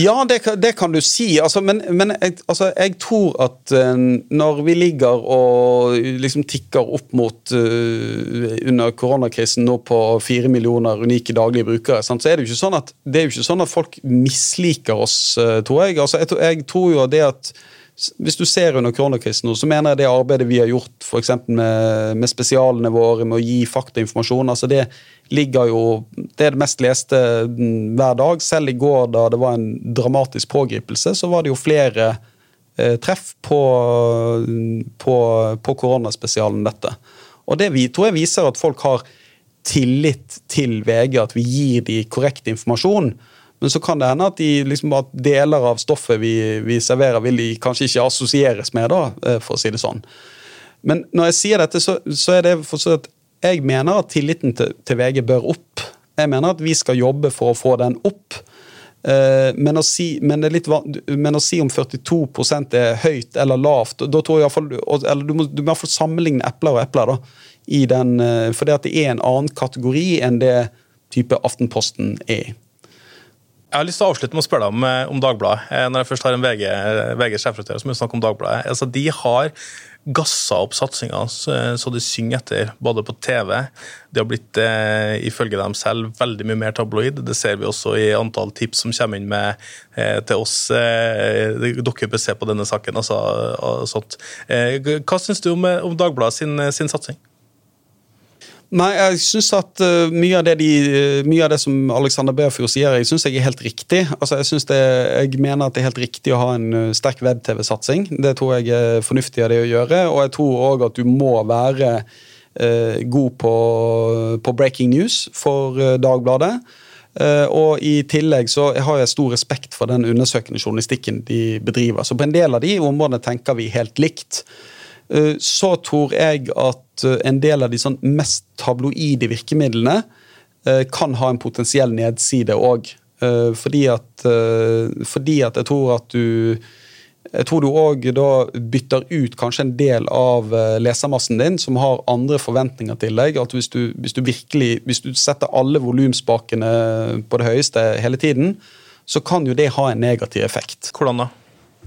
Ja, det, det kan du si. Altså, men men jeg, altså, jeg tror at eh, når vi ligger og liksom tikker opp mot uh, under koronakrisen nå på fire millioner unike daglige brukere, sant, så er det jo ikke sånn at, det er jo ikke sånn at folk misliker oss, eh, tror jeg. Altså, jeg, tror- jeg tror jo det at hvis du ser under koronakrisen, så mener jeg det arbeidet vi har gjort for med, med spesialene våre, med å gi faktainformasjon, altså det ligger jo Det er det mest leste mm, hver dag. Selv i går, da det var en dramatisk pågripelse, så var det jo flere eh, treff på, på, på koronaspesialen dette. Og det vi, tror jeg viser at folk har tillit til VG, at vi gir de korrekt informasjon. Men så kan det hende at, de, liksom, at deler av stoffet vi, vi serverer, vil de kanskje ikke assosieres med, da, eh, for å si det sånn. Men når jeg sier dette, så, så er det for så at jeg mener at tilliten til, til VG bør opp. Jeg mener at vi skal jobbe for å få den opp. Eh, Men å, si, men, litt, men å si om 42% er høyt eller lavt da tror jeg i hvert fall, eller Du må, du sammenligne epler og epler. da, i den, eh, For det at det er en annen kategori enn det type Aftenposten er i. Jeg har lyst til å avslutte med å spørre deg om, eh, om Dagbladet. Eh, Når jeg først har en VG, VG-sjefredaktør som vil snakke om Dagbladet. Altså, de har gassa opp satsinga så, de synger etter, både på TV. De har blitt, eh, ifølge dem selv, veldig mye mer tabloid. Det ser vi også i antall tips som kommer inn med, eh, til oss. Eh, dere bør se på denne saken. Altså. Eh, hva syns du om, om Dagbladet sin, sin satsing? Nei, jeg synes at uh, mye, av de, uh, mye av det som Alexander Beafjord sier, jeg synes jeg er helt riktig. Altså, jeg, det, jeg mener at det er helt riktig å ha en uh, sterk web-TV-satsing. Det tror jeg er fornuftig av det å gjøre, og jeg tror òg at du må være god på, på breaking news for Dagbladet. Og i tillegg så har jeg stor respekt for den undersøkende journalistikken de bedriver. Så på en del av de områdene tenker vi helt likt. Uh, så tror jeg at uh, en del av de sånn mest tabloide virkemidlene uh, kan ha en potensiell nedside òg. Fordi, fordi at jeg tror at du jeg tror du òg da bytter ut kanskje en del av lesermassen din som har andre forventninger til deg. At hvis du, hvis du virkelig hvis du setter alle volumspakene på det høyeste hele tiden, så kan jo det ha en negativ effekt. Hvordan da?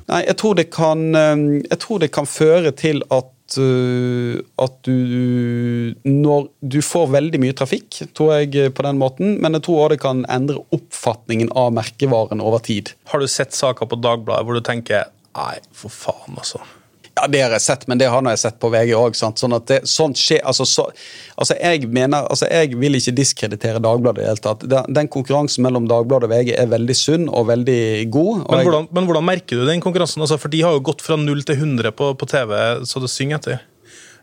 Nei, jeg tror det kan, eh, jeg tror det kan føre til at eh, at du Når du får veldig mye trafikk, tror jeg eh, på den måten, men jeg tror også det kan endre oppfatningen av merkevaren over tid. Har du sett saker på Dagbladet hvor du tenker Nei, for faen, altså. Ja, Det har jeg sett, men det har jeg sett på VG òg. Sånn at det, sånt skjer, altså, så, altså, jeg mener, altså, jeg vil ikke diskreditere Dagbladet i det hele tatt. Den, den konkurransen mellom Dagbladet og VG er veldig sunn og veldig god. Og Men jeg- hvordan, men hvordan merker du den konkurransen? Altså, for de har jo gått fra 0 til 100 på, på TV, så det synger etter.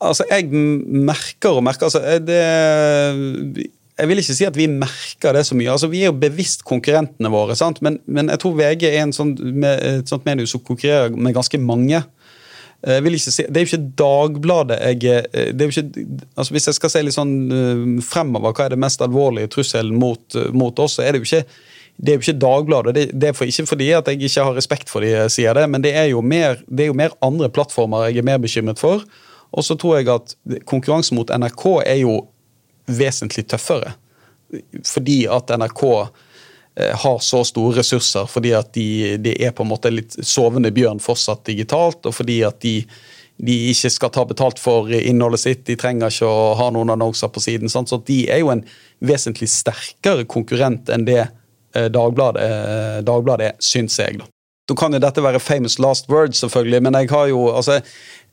Altså, jeg merker og merker altså, eh, det, Jeg vil ikke si at vi merker det så mye. altså Vi er jo bevisst konkurrentene våre, sant? Men, men jeg tror VG er en sånn, med, et sånt medium som konkurrerer med ganske mange. Jeg vil ikke si, det er jo ikke Dagbladet jeg er- det er jo ikke, altså Hvis jeg skal se litt sånn eh, fremover, hva er det mest alvorlige trusselen mot, eh, mot oss, så er det jo ikke det jo ikke Dagbladet. Det, det er for, ikke fordi at jeg ikke har respekt for de sier det, men det er, mer, det er jo mer andre plattformer jeg er mer bekymret for. Og så tror jeg at konkurransen mot NRK er jo vesentlig tøffere. Fordi at NRK eh, har så store ressurser, fordi at de, de er på en måte litt sovende bjørn fortsatt digitalt, og fordi at de, de ikke skal ta betalt for innholdet sitt. De trenger ikke å ha noen annonser på siden. Sant? Så de er jo en vesentlig sterkere konkurrent enn det eh, Dagbladet, eh, Dagbladet syns jeg. da. Så kan jo dette være famous last words, selvfølgelig, men jeg har jo altså,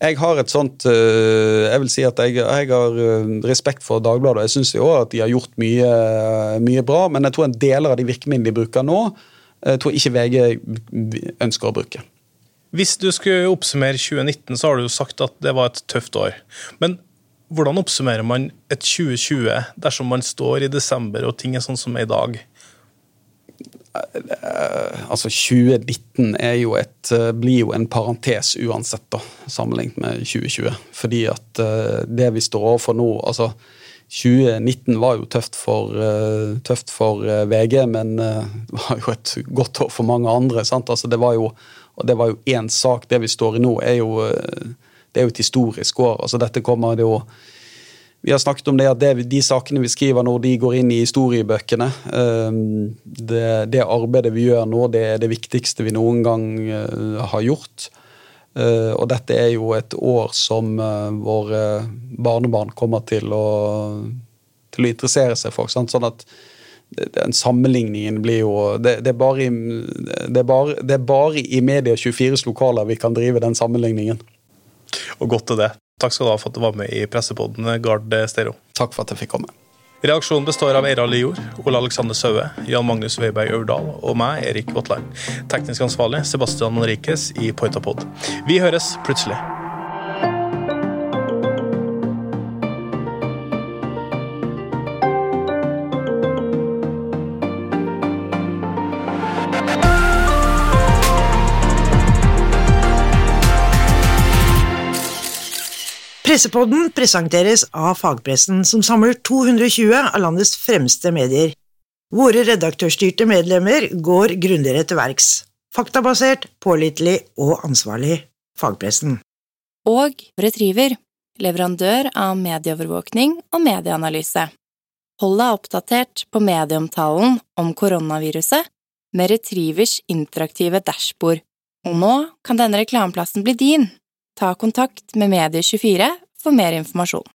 jeg har et sånt øh, Jeg vil si at jeg, jeg har øh, respekt for Dagbladet. og Jeg syns jo at de har gjort mye, mye bra, men jeg tror en deler av de virkemidlene de bruker nå, jeg tror ikke VG ønsker å bruke. Hvis du skulle oppsummere 2019, så har du jo sagt at det var et tøft år. Men hvordan oppsummerer man et 2020 dersom man står i desember og ting er sånn som er i dag? Altså 2019 er jo et, øh, blir jo en parentes uansett, da, sammenlignet med 2020. Fordi at øh, det vi står overfor nå altså 2019 var jo tøft for, øh, tøft for VG, men det var jo et godt år for mange andre. Altså det var jo det var jo én sak. Det vi står i nå, er jo, det er jo et historisk år. altså Dette kommer det jo Vi har snakket om det at det, de sakene vi skriver nå, de går inn i historiebøkene. Ehm, det, det arbeidet vi gjør nå, det er det viktigste vi noen gang eh, har gjort. Eh, og dette er jo et år som eh, våre barnebarn kommer til å, til å interessere seg for. Sant? Sånn at den sammenligningen blir jo det, det, er bare i, det, er bare, det er bare i Media24s lokaler vi kan drive den sammenligningen. Og godt til det. Takk skal du ha for at du var med i pressepodden Gard Stereo. Takk for at jeg fikk komme. Reaksjonen består av Eira Lijord, Ole Alexander Saue, Jan Magnus Weiberg Aurdal og meg, Erik Votland. Teknisk ansvarlig Sebastian Manrikes i Poitapod. Vi høres plutselig. Pressepodden presenteres av fagpressen, som samler 220 av landets fremste medier. Våre redaktørstyrte medlemmer går grundigere til verks. Faktabasert, pålitelig og ansvarlig. Fagpressen. Og Retriever, leverandør av medieovervåkning og medieanalyse. Hold deg oppdatert på medieomtalen om koronaviruset med Retrivers interaktive dashbord. Og nå kan denne reklameplassen bli din. Ta kontakt med Medie24 for mer informasjon.